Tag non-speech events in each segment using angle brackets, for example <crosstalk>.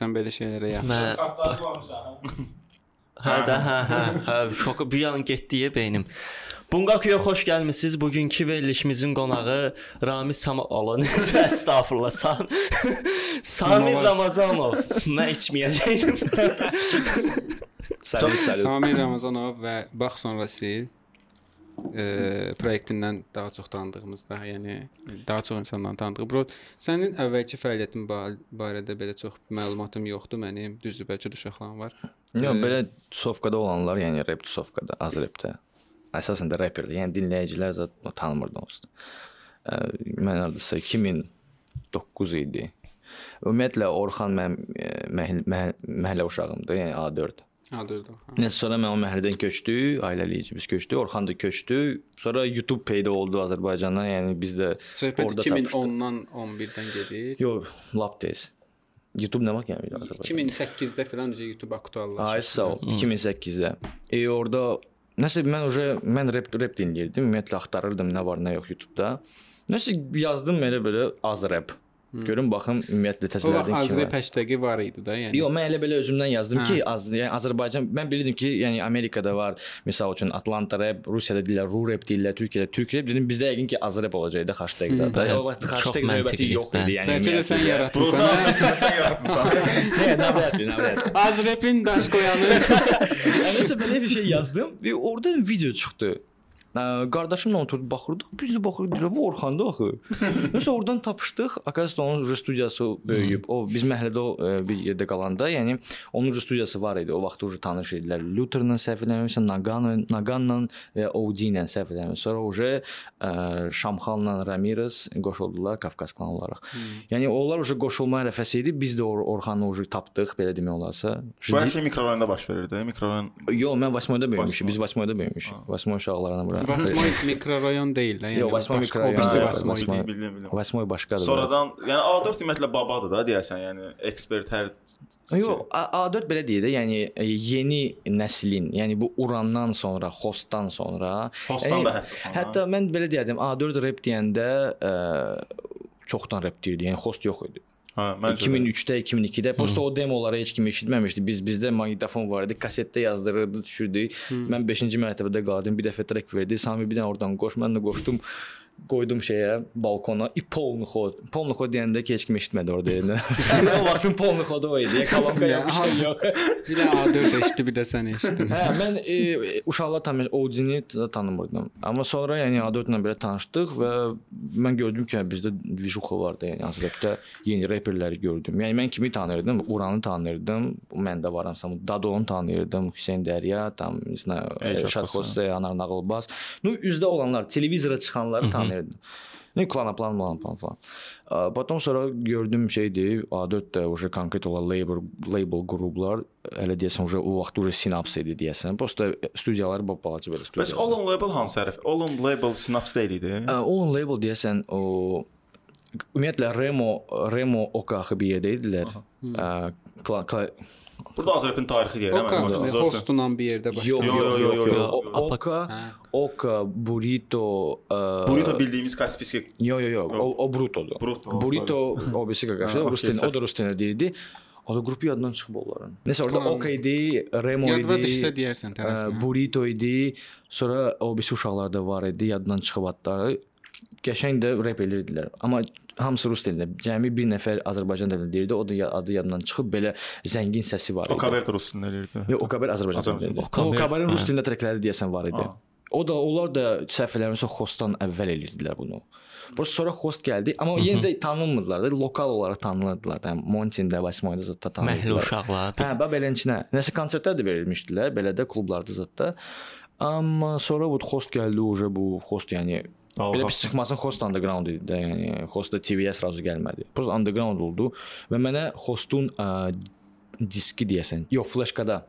Sən belə şeylərə yaxşı. Mən qoymuşsan. <laughs> hə hə hə hə şoku bir an getdi ya beynim. Bungakuya xoş gəlmisiniz. Bugünkü verilişimizin qonağı Ramiz Sama olan <laughs> estağfurullah. Sam <laughs> Samir. Ramazanov. Mən içməyəcəydim. Samir Ramazanov və bax sonrası e, proyektindən daha çox tanıdığımız da, yəni daha çox insanların tanıdığı. Bro, sənin əvvəlki fəaliyyətin ba- barədə belə çox məlumatım yoxdur mənim. Düzdür, bəlkə də uşaqlarım var. Yox, Ee, belə tusovkada olanlar, yəni rap tusovkada, az rapdə. Əsasən də rapperdir. Yəni dinləyicilər zət tanımırdı onsuz. Ə, Mən hardasa 2009 idi. Ümumiyyətlə Orxan mənim məhəll- məhəllə uşağımdır, yəni A4. Dur. Nəsə sonra mən o məhəllədən köçdük, ailəlikcə biz köçdük, Orxan da köçdü. Sonra YouTube peyda oldu Azərbaycanda, yəni biz də Söhbət orada tapışdıq. 2010-dan 11-dən gedir. Yox, lap tez. YouTube nə vaxt gəldi Azərbaycana? 2008-də falan necə YouTube aktuallaşdı. Ay sağ ol. 2008-də. E orada nəsə mən uje mən rap rap dinləyirdim. Ümumiyyətlə axtarırdım nə var, nə yox YouTube-da. Nəsə yazdım elə belə az rap. Görün baxım ümumiyyətlə vaxt təsvirlərdən kim Azrə var. idi da, yəni. Yox, mən elə belə özümdən yazdım Hə. ki, az yəni Azərbaycan mən bilirdim ki, yəni Amerikada var, məsəl üçün Atlanta rap, Rusiyada deyirlər Ru rap deyirlər, Türkiyədə Türk rap, dedim bizdə yəqin ki, az rap olacaq da hashtag zaten. O vaxt hashtag söhbəti yox idi, bəli. yəni. Bəlkə də sən yaratmısan. hə? sən yaratmısan. Nə, nə biləsən, nə biləsən. Azrepin daş qoyanı. Nəsə belə bir şey yazdım və orada video çıxdı. Ə, Qardaşımla oturub baxırdıq. Biz də baxırdıq, deyirəm, bu Orxandı axı. <laughs> Nəsə oradan tapışdıq. Akasiyada onun studiyası böyüyüb. O biz məhəllədə o, ə, bir yerdə qalanda, yəni onun studiyası var idi. O vaxt uca tanış idilər. Luther'la səhv eləmirəmsə, Naganla, Naganla və OG ilə səhv eləmirəm. Sonra uca ə, Şamxanla Ramirez qoşuldular Qafqaz klanı olaraq. Yəni onlar uca qoşulma ərəfəsi idi. Biz də Or Orxanı uca tapdıq, belə demək olarsa. Bu şey mikrorayonda baş verir də. Mikrorayon Yox, mən Vasmoyda böyümüşəm. Biz Vasmoyda böyümüşük. Vasmoy uşaqlarına bura. Vasmoy mikrorayon deyil də, yəni. Yox, Vasmoy mikrorayon. Vasmoy. Başqadır. Sonradan, yəni A4 ümumiyyətlə babadır da deyəsən, yəni ekspert hər. Yox, A- A4 belə deyir də, yəni e, yeni nəslin, yəni bu Urandan sonra, Xostdan sonra, Hostdan da yəni, hətta sonra. Hətta mən belə deyərdim, A4 rap deyəndə ə, çoxdan rap deyirdi. Yəni Xost yox idi. Hə, məncə. 2003-də, 2002-də prosta o demoları heç kim eşitməmişdi. Biz bizdə maqnitofon var idi, kasetdə yazdırırdı, düşürdük. Mən 5-ci mərtəbədə qaldım, bir dəfə trek verdi. Sami bir dənə oradan qoş, mən də qoşdum. Qoydum şeyə, balkona. I polnu xod. Polnu xod deyəndə ki, heç kim eşitmədi orada. Yəni. o vaxtın polnu xodu o idi. Kolonka Ya, yapmışdım yox. Bir də A4 eşitdi, bir də sən eşitdin. Hə, mən e, uşaqlar tanımır, Odini də tanımırdım. Amma sonra yəni A4 ilə belə tanışdıq və mən gördüm ki, bizdə vijuxa vardı. Yəni Azərbaycanda yeni reperləri gördüm. Yəni mən kimi tanıyırdım? Uranı tanıyırdım. Mən də varamsa, Dadonu tanıyırdım, Hüseyn Dərya, tam nə Ey, Şad çox Xosse, Anar Nağılbaz. Ну, üzdə olanlar, televizora çıxanları tanıyırdım. Ne klana plan plan plan falan. Aa, Потом sonra gördüm şeydi, A4 də уже konkret olan label label qruplar hələ deyəsən уже o vaxt уже sinaps idi deyəsən. Prosta studiyalar bu balaca belə Bəs studiyalar. All on Label hansı hərf? All on Label Synapse deyil idi. Aa, All label deyəsən o ümumiyyətlə Remo Remo Okaxı bir yerdə idilər. Aa, kla, kla, Burada Azərbaycan tarixi deyir, O mən qarşı baxırsınız olsa. hostla bir yerdə başqa. Yox, Yo, yox, yo, yox, yo, yox. yo. O- Oka, Hə. Oka, Burrito, aa, Burrito bildiyimiz Kaspiyski Yo yo yo, o, o Bruto'dur. Bruto, Burrito o birisi qardaşı, Ha, Rustin, okey, o da Rustin deyirdi. O da qrupu yaddan çıxıb onların. Nəsə orada Tamam. Oka idi, Remo Yadva idi. düşsə deyərsən ə, tələsmə. Burrito idi. Sonra o birisi uşaqlar da var idi, yaddan çıxıb adları. Qəşəng də rap eləyirdilər. Amma hamısı rus dilində. Cəmi bir nəfər Azərbaycan dilində deyirdi. O da adı yaddan çıxıb belə zəngin səsi var idi. O Kaber Rus'un eləyirdi. Yox, o Kaber Azərbaycan dilində. O Kaber- O Kaberin rus hə. dilində trekləri deyəsən var idi. O da onlar da səhv eləmirəmsə Xostdan əvvəl eləyirdilər bunu. Prosta sonra Xost gəldi, amma yenə də tanınmırdılar da, lokal olaraq tanınırdılar. Yəni Montində, Vasmoyda zətdə Məhəllə tanınırdılar. uşaqlar. Hə, bax beləncə. Nəsə konsertlər də verilmişdilər, belə də klublarda zətdə. Amma sonra bu Xost gəldi, uje bu Xost yəni Belə pis çıxmasın Xost underground idi də, yəni Xost da TV-yə sразу gəlmədi. Prosta underground oldu və mənə Xostun ə, diski deyəsən, yox, flashkada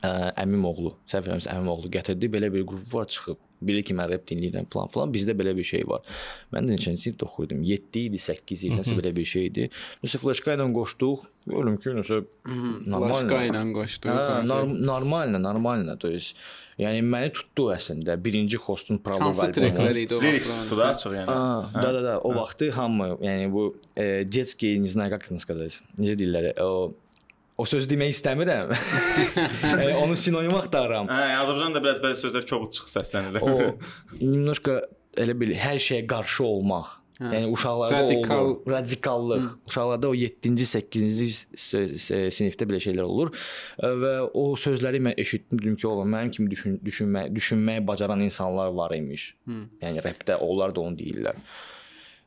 ə, əmim oğlu, səhv eləmirəmsə əmim oğlu gətirdi, belə bir qrup var çıxıb. Bilir ki, mən rep dinləyirəm falan falan. Bizdə belə bir şey var. Mən də neçənci sinifdə oxuyurdum. 7 idi, 8 idi, nəsə belə bir şey idi. Nəsə flashka ilə qoşduq. Görürüm ki, nəsə normal. Başqa ilə qoşdu. Hə, norm normalna, normalna. To есть yəni məni tutdu əslində. Birinci hostun Pralov Hansı treklər idi o? Lyrics vaxt? tutdu da açıq yəni. А, да, да, да. O vaxtı hamı, yəni bu e, детский, не знаю, как это сказать. Necə deyirlər? O o sözü demək istəmirəm. <laughs> e, onun sinonim axtarıram. Hə, yəni Azərbaycanda biraz bəzi sözlər kobud çıx səslənir. O <laughs> немножко elə bil hər şeyə qarşı olmaq. Hə. Yəni uşaqlarda Radikal- olur. Radikallıq. Uşaqlarda o 7-ci, 8-ci sinifdə belə şeylər olur. Və o sözləri mən eşitdim, dedim ki, oğlum mənim kimi düşün, düşünmək, düşünməyi bacaran insanlar var imiş. Yəni rapdə onlar da onu deyirlər.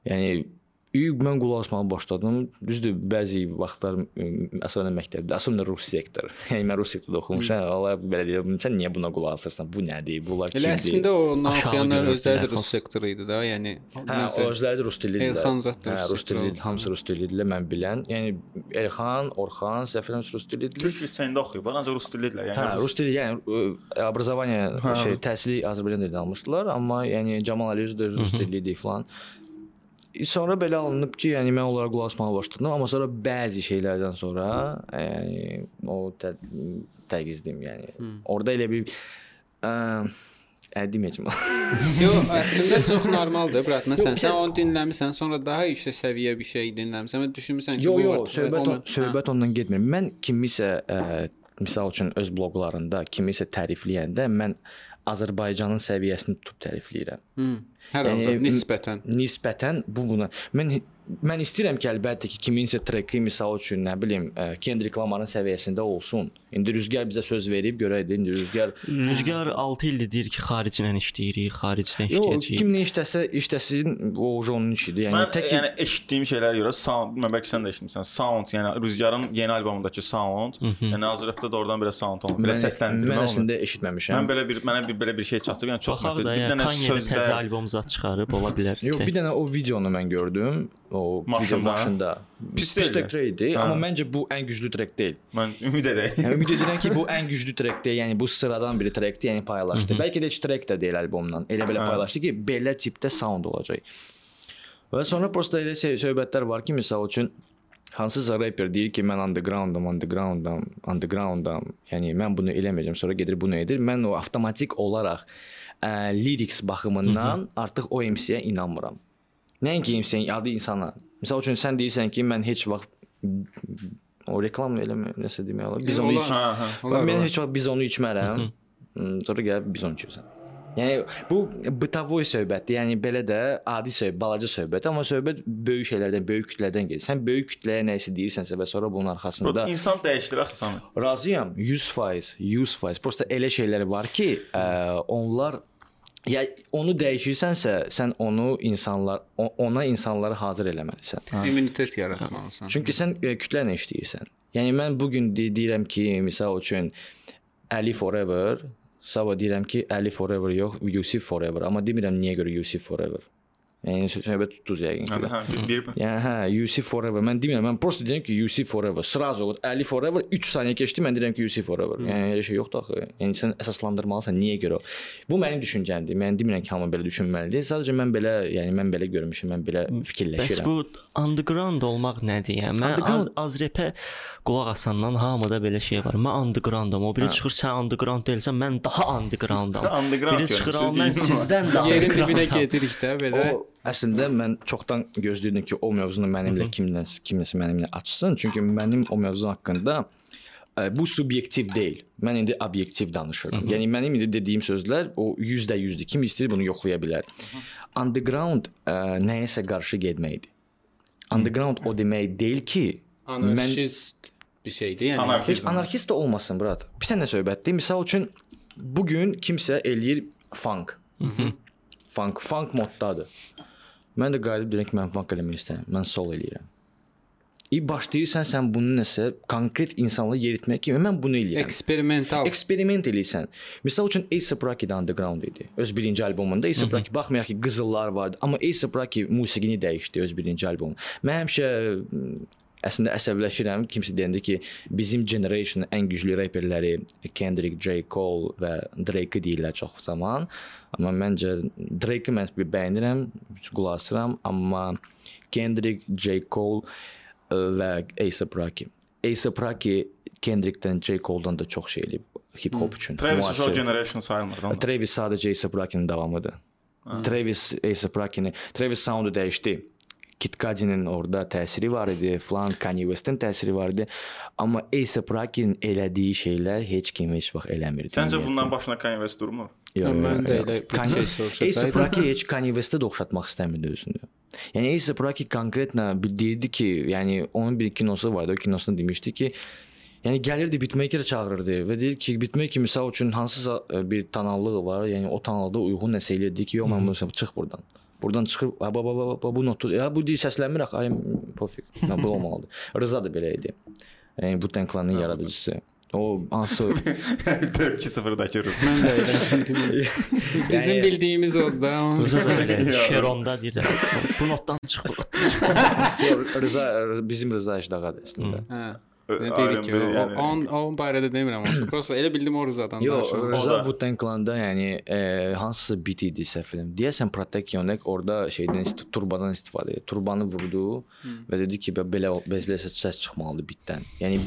Yəni mən qulaq asmağa başladım. Düzdür, bəzi vaxtlar ə, əsasən məktəbdə, əsasən rus sektor. <laughs> Yəni mən rus sektorda oxumuşam. Allah belə deyir, sən niyə buna qulaq asırsan? Bu nədir? Bunlar Elə kimdir? əslində o oxuyanlar görürdülər özləri də rus post. sektoru idi da, yəni Hə, o özləri də rus dillidirlər. Elxan zət də Hə, rus rus sektoru dilli, oldu. hamısı rus dillidirlər mən bilən. Yəni Elxan, Orxan, Səfirəm rus dillidirlər. Türk liseyində oxuyublar, ancaq rus dillidirlər. Yəni Hə, rus dili, yəni ə, obrazovание şey, təhsili Azərbaycan dilində almışdılar, amma yəni Camal Əliyev də rus dili idi falan. Sonra belə alınıb ki, yəni mən onlara qulaq asmağa başladım, amma sonra bəzi şeylərdən sonra, yəni o tə, təqizdim, yəni. Orda elə bir ə, ə deməyəcəm. <laughs> Yox, əslində çox normaldır, brat. Məsələn, sən sən- onu dinləmisən, sonra daha yüksək səviyyə bir şey dinləmisən və düşünmüsən ki, Yox, yox, söhbət on, söhbət ondan getmir. Mən kimisə ə, misal üçün öz bloqlarında kimisə tərifləyəndə mən Azərbaycanın səviyyəsini tutub tərifləyirəm. Hı, hər halda Yəni, nisbətən. Nisbətən bu buna mən mən istəyirəm ki, əlbəttə ki, kiminsə treki misal üçün nə bilim ə, Kendrick Lamarın səviyyəsində olsun. İndi Rüzgar bizə söz verib görəydi. İndi Rüzgar Rüzgar 6 ildir deyir ki, xariclə işləyirik, xaricdən Yox, işləyəcəyik. kim nə işləsə, işləsin, o onun işidir. Yəni Mən tək yəni eşitdiyim şeylərə görə sound, bilmirəm bəlkə sən də eşitmisən. Sound, yəni Rüzgarın yeni albomundakı sound, yəni Azərbaycanda da oradan belə sound olub. Belə mən, səsləndirmə mən olub. əslində eşitməmişəm. Mən belə bir mənə bir belə bir şey çatdırıb, yəni çox da, bir ya, dənə Kanye təzə albom zad çıxarıb ola bilər. Yox, bir dənə o videonu mən gördüm. O Maşında. maşında. Pis Pis deyildi. trek idi, Hə. amma məncə bu ən güclü trek deyil. mən ümid edək. Yəni ümid <laughs> edirəm ki, bu ən güclü trek deyil. Yəni bu sıradan bir trekdir, yəni paylaşdı. Bəlkə də heç trek də deyil albomdan. Elə belə paylaşdı ki, belə tipdə sound olacaq. Və sonra prosta elə söhbətlər var ki, məsəl üçün hansısa rapper deyir ki, mən undergroundam, undergroundam, undergroundam. Yəni mən bunu eləməyəcəm, sonra gedir bunu edir. Mən o avtomatik olaraq ə, lyrics baxımından artıq o MC-yə inanmıram. Nəinki sən adi insana. Məsəl üçün sən deyirsən ki, mən heç vaxt o reklam eləmə, nəsə demək olar. Biz onu iç. Hə, hə, olar, mən olar. heç vaxt biz onu içmərəm. Hmm, sonra gəl biz onu içirsən. Yəni bu bıtavoy söhbətdir. Yəni belə də adi söhbət, balaca söhbət, amma söhbət böyük şeylərdən, böyük kütlədən gedir. Sən böyük kütləyə nə isə deyirsənsə və sonra bunun arxasında Bro, insan dəyişdirir axı səni. Razıyam 100%, 100%. Prosta elə şeylər var ki, ə, onlar ya onu dəyişirsənsə, sən onu insanlar ona insanları hazır eləməlisən. İmmunitet yaratmalısan. Çünki sən e, kütlə ilə işləyirsən. Yəni mən bu gün de deyirəm ki, misal üçün Ali Forever, sabah deyirəm ki, Ali Forever yox, Yusif Forever, amma demirəm niyə görə Yusif Forever. Yəni söhbət tutduz yəqin ki. Hə, bir. Yəni hə, UC forever. Mən demirəm, mən prosta deyirəm ki, UC forever. Sırazo 50 forever 3 saniyə keçdi, mən deyirəm ki, UC forever. Hmm. Yəni elə şey yoxdur axı. Yəni sən əsaslandırmalısan niyə görə? Bu mənim düşüncəmdir. Mən demirəm ki, hamı belə düşünməlidir. Sadəcə mən belə, yəni mən belə görmüşəm, mən belə fikirləşirəm. Bəs bu underground olmaq nədir? Yəni mən underground... az, az repə qulaq asandan hamıda belə şey var. Mən undergroundam. O biri hə. çıxır sən underground deyilsən, mən daha undergroundam. underground biri çıxır, mən sizdən daha yerin dibinə gedirik də belə. O, əslində mən çoxdan gözləyirdim ki, o mövzunu mənimlə kimdən kimsə mənimlə açsın. Çünki mənim o mövzu haqqında ə, bu subyektiv deyil. Mən indi obyektiv danışıram. Yəni mənim indi dediyim sözlər o 100%-dir. Kim istəyir bunu yoxlaya bilər. Underground ə, nəyəsə qarşı getməkdir. Underground o demək deyil ki, mən Anarxist bir şeydir, yəni. Anarxist. Heç anarxist də olmasın, brat. Bir sən nə söhbətdir? Məsəl üçün bu gün kimsə eləyir funk. funk, funk moddadır. Mən də qalib deyirəm ki, mən funk eləmək istəyirəm. Mən soul eləyirəm. İ başlayırsan sən bunu nəsə konkret insanla yeritmək kimi mən bunu eləyirəm. eksperimental. Eksperiment eləyirsən. Məsəl üçün A$AP Rocky underground idi. Öz birinci albomunda A$AP Rocky baxmayaraq ki, qızıllar vardı, amma A$AP Rocky musiqini dəyişdi öz birinci albomunda. Mən həmişə əslində əsəbləşirəm kimsə deyəndə ki, bizim generation ən güclü reperləri Kendrick, J. Cole və Drake deyirlər çox zaman. Amma məncə Drake-i mən bir bəyənirəm, qulaq asıram, amma Kendrick, J. Cole və A$AP Rocky. A$AP Rocky Kendrickdən, J. Cole-dan da çox şey eləyib hip hop üçün. Travis. Scott Generation sayılmır. Travis sadəcə A$AP Rocky-nin davamıdır. Travis A$AP Rocky-ni, Travis soundu dəyişdi. Kid Cudi-nin orada təsiri var idi, falan Kanye West-in təsiri var idi. Amma A$AP Rocky-nin elədiyi şeylər heç kim heç vaxt eləmirdi. Səncə bundan başına Kanye West durmur? Yox, Mən də elə Kanye-. A$AP Rocky heç Kanye West-ə də oxşatmaq istəmirdi özünü. Yəni A$AP Rocky konkretlə bildirdi ki, yəni onun bir kinosu vardı. O kinosunda demişdi ki, yəni gəlirdi beatmaker çağırırdı və deyir ki, beatmaker misal üçün hansısa e, bir tonallığı var, yəni o tonallığa uyğun nəsə eləyirdi ki, yox mən bunu çıx burdan. Buradan çıxır, ha, ba, ba, ba, ba, bu notu, ya bu deyir səslənmir axı, ay pofik. Bu olmalıdır. <laughs> Rıza da belə idi. Yəni bu Tanklanın yaradıcısı. O hansı 2-0-dakı Rus. Mən də elə. <laughs> Bizim bildiyimiz o da. Rıza da belə <laughs> Şeronda deyir. Bu notdan çıx bu. Yox, Rıza bizim Rıza Eşdağadır əslində. Hə. Nə deyirik ki, o, yəni. on, onun barədə demirəm amma. Prosta elə bildim o Rızadan Yox, danışıram. Rıza. Wu-Tang Clan-da yəni e, hansısa beat idi səhv eləmirəm. Deyəsən Protect Yonek orada şeydən turbadan istifadə etdi. Turbanı vurdu və dedi ki, "Bə- belə belə səs çıxmalıdır beatdən. Yəni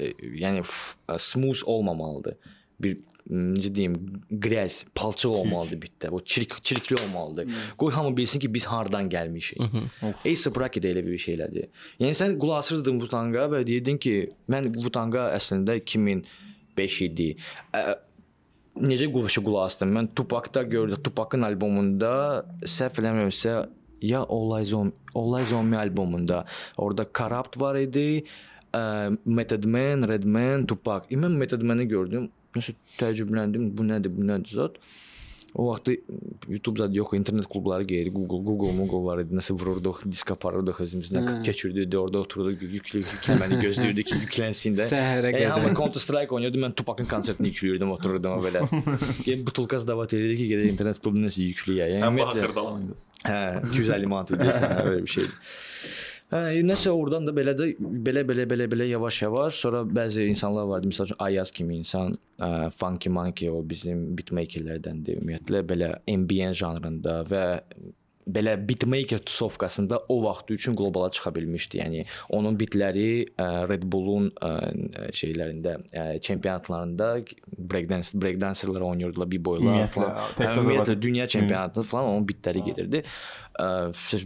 e, yəni smooth olmamalıdır. Bir necə deyim, qrəz, palçıq olmalıdır bitdə. O çirik çirikli olmalıdır. Qoy hamı bilsin ki, biz hardan gəlmişik. Ace də elə bir şeylədir. Yəni sən qulaq asırdın Wu-Tanga və deyirdin ki, mən Wu-Tanga əslində 2005 idi. Ə, necə qulaq qulaq asdım? Mən Tupac-da gördüm. Tupac-ın albomunda səhv eləmirəmsə ya All Eyes on All Eyes on Me albomunda orada Corrupt var idi. Ə, Method Man, Redman, Tupac. E, Mən Method Man-i gördüm. Nəsə təəccübləndim. Bu nədir? Bu nədir zət? O vaxt YouTube zad yox, internet klubları geyirdi. Google, Google, Google var idi. Nəsə vururduq, disk aparırdıq özümüzdən, Hə. keçirdik, orada otururduq, yüklü, yükləməni gözləyirdik ki, yüklənsin də. Səhərə Yəni hamı qədər. Counter Strike oynayırdı, mən Tupac'ın konsertini yükləyirdim, otururdum belə. <laughs> Yəni butulka davat edirdi ki, gedək internet klubuna nəsə yükləyə. Yəni Ən ümumiyyətlə-. Hə, 250 manat idi, sən elə bir şeydir. Hə, nəsə oradan da belə də belə belə belə belə yavaş-yavaş sonra bəzi insanlar vardı, məsəl üçün Ayaz kimi insan, ə, Funky Monkey o bizim beatmakerlərdəndir ümumiyyətlə belə ambient janrında və belə beatmaker tusovkasında o vaxt üçün qlobala çıxa bilmişdi. Yəni onun bitləri Red Bull'un şeylərində, çempionatlarında breakdance breakdancerlar oynayırdılar, b-boylar falan. Hə, Ümumiyyətlə dünya çempionatında falan onun bitləri gedirdi.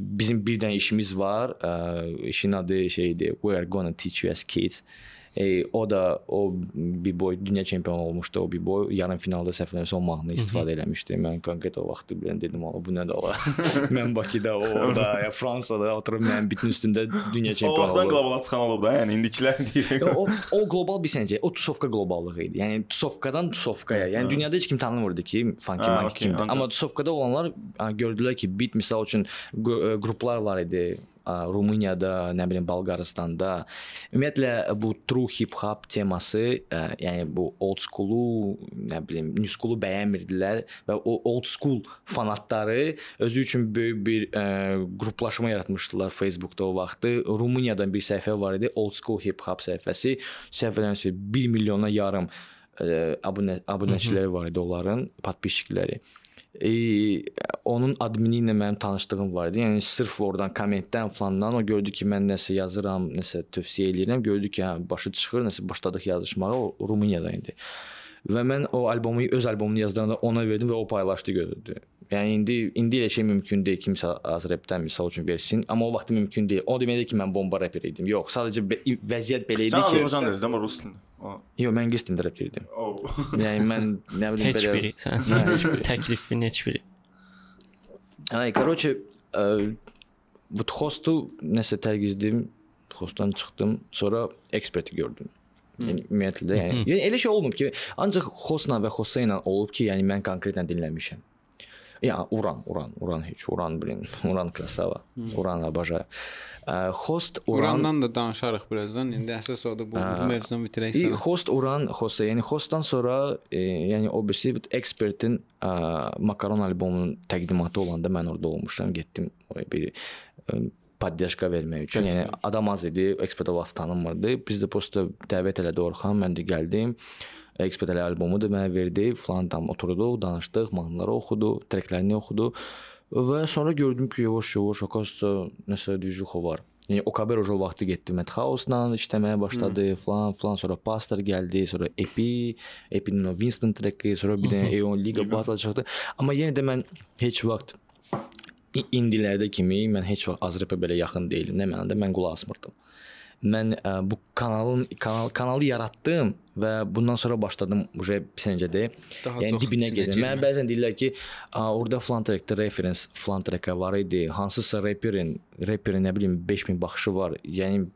Bizim bir dənə işimiz var. İşin adı şeydir. We are gonna teach you as kids. E, o da o bir boy dünya çempionu olmuşdu o bir boy yarım finalda səhv eləmirəmsə o mahnını istifadə eləmişdi. Mən konkret o vaxt bilən dedim o bu nədir ola. mən Bakıda, o orada, ya Fransada oturub mənim bitin üstündə dünya O çempionu vaxtdan olub. qlobala çıxan olub da, yəni indikilər deyirəm. O o qlobal bir səncə, o tusovka qloballığı idi. Yəni tusovkadan tusovkaya. Yəni dünyada heç kim tanımırdı ki, funky Ha, okey, kimdir. Amma tusovkada olanlar gördülər ki, beat misal üçün qru- qruplar var idi. Rumuniyada, nə bilim Bolqarıstanda. Ümumiyyətlə bu true hip hop teması, ə, yəni bu old school-u, nə bilim, new school-u bəyənmirdilər və o old school fanatları özü üçün böyük bir ə, qruplaşma yaratmışdılar Facebookda o vaxtı. Rumuniyadan bir səhifə var idi, old school hip hop səhifəsi. Eləmirəmsə 1 milyona yarım ə, abunə abunəçiləri var idi onların, podpişikləri. E, onun admini ilə mənim tanışlığım var idi. Yəni sırf oradan kommentdən falandan o gördü ki, mən nəsə yazıram, nəsə tövsiyə eləyirəm, gördü ki, hə, başı çıxır, nəsə başladıq yazışmağa. O Rumıniyada idi Və mən o albomu öz albomunu yazdıranda ona verdim və o paylaşdı götürdü. Yəni indi indi elə şey mümkün deyil kimsə az rapdən misal üçün versin, amma o vaxt mümkün deyil. O deməkdir ki, mən bomba rapper idim. Yox, sadəcə be- vəziyyət belə idi Sən ki, Azərbaycan dedin, amma rus dilində. O. yox mən ingilis dilində rap edirdim. o. <laughs> Yəni mən nə bilim Heç belə biri. Sən heç biri. Təklifin heç biri. Ay, короче, ə, bu hostu nəsə tərgizdim, hostdan çıxdım, sonra eksperti gördüm. Yəni ümumiyyətlə də yəni, yəni elə şey olmub ki, ancaq Xosna və Xose ilə olub ki, yəni mən konkretən dinləmişəm. Ya Uran, Uran, Uran heç Uran bilin. <laughs> Uran krasava. Uran abaja. Host Uran Urandan da danışarıq birazdan. İndi əsas odur bu, bu mövzunu bitirək. Sana. Host Uran, Xose, yəni Hostdan sonra e, yəni obviously ekspertin e, Makaron albomunun təqdimatı olanda mən orada olmuşam, getdim bir e, podдержка vermək üçün. Yəni adam az idi, ekspert vaxt tanınmırdı. Biz də prosta dəvət elədi Orxan, mən də gəldim. Ekspert elə albomu da mənə verdi. Falan tam oturduq, danışdıq, mahnıları oxudu, treklərini oxudu. Və sonra gördüm ki, yavaş-yavaş akasiyası nəsə düzüxo var. Yəni Okaber o vaxtı getdi Madhouse-la işləməyə başladı, hmm. falan falan sonra Pastor gəldi, sonra Epi, Epi'nin o Winston treki, sonra bir dənə Eon Liga battle çıxdı. Amma yenə də mən heç vaxt indilərdə kimi mən heç vaxt Azrapə belə yaxın deyildim. Nə mənada mən qulaq asmırdım. Mən ə, bu kanalın kanal kanalı yaratdım və bundan sonra başladım uje pisəncədə. Yəni dibinə gedim. Mən bəzən deyirlər ki, ə, orada falan trackdə reference falan trackə var idi. Hansısa rapperin, rapperin nə bilim 5000 baxışı var. Yəni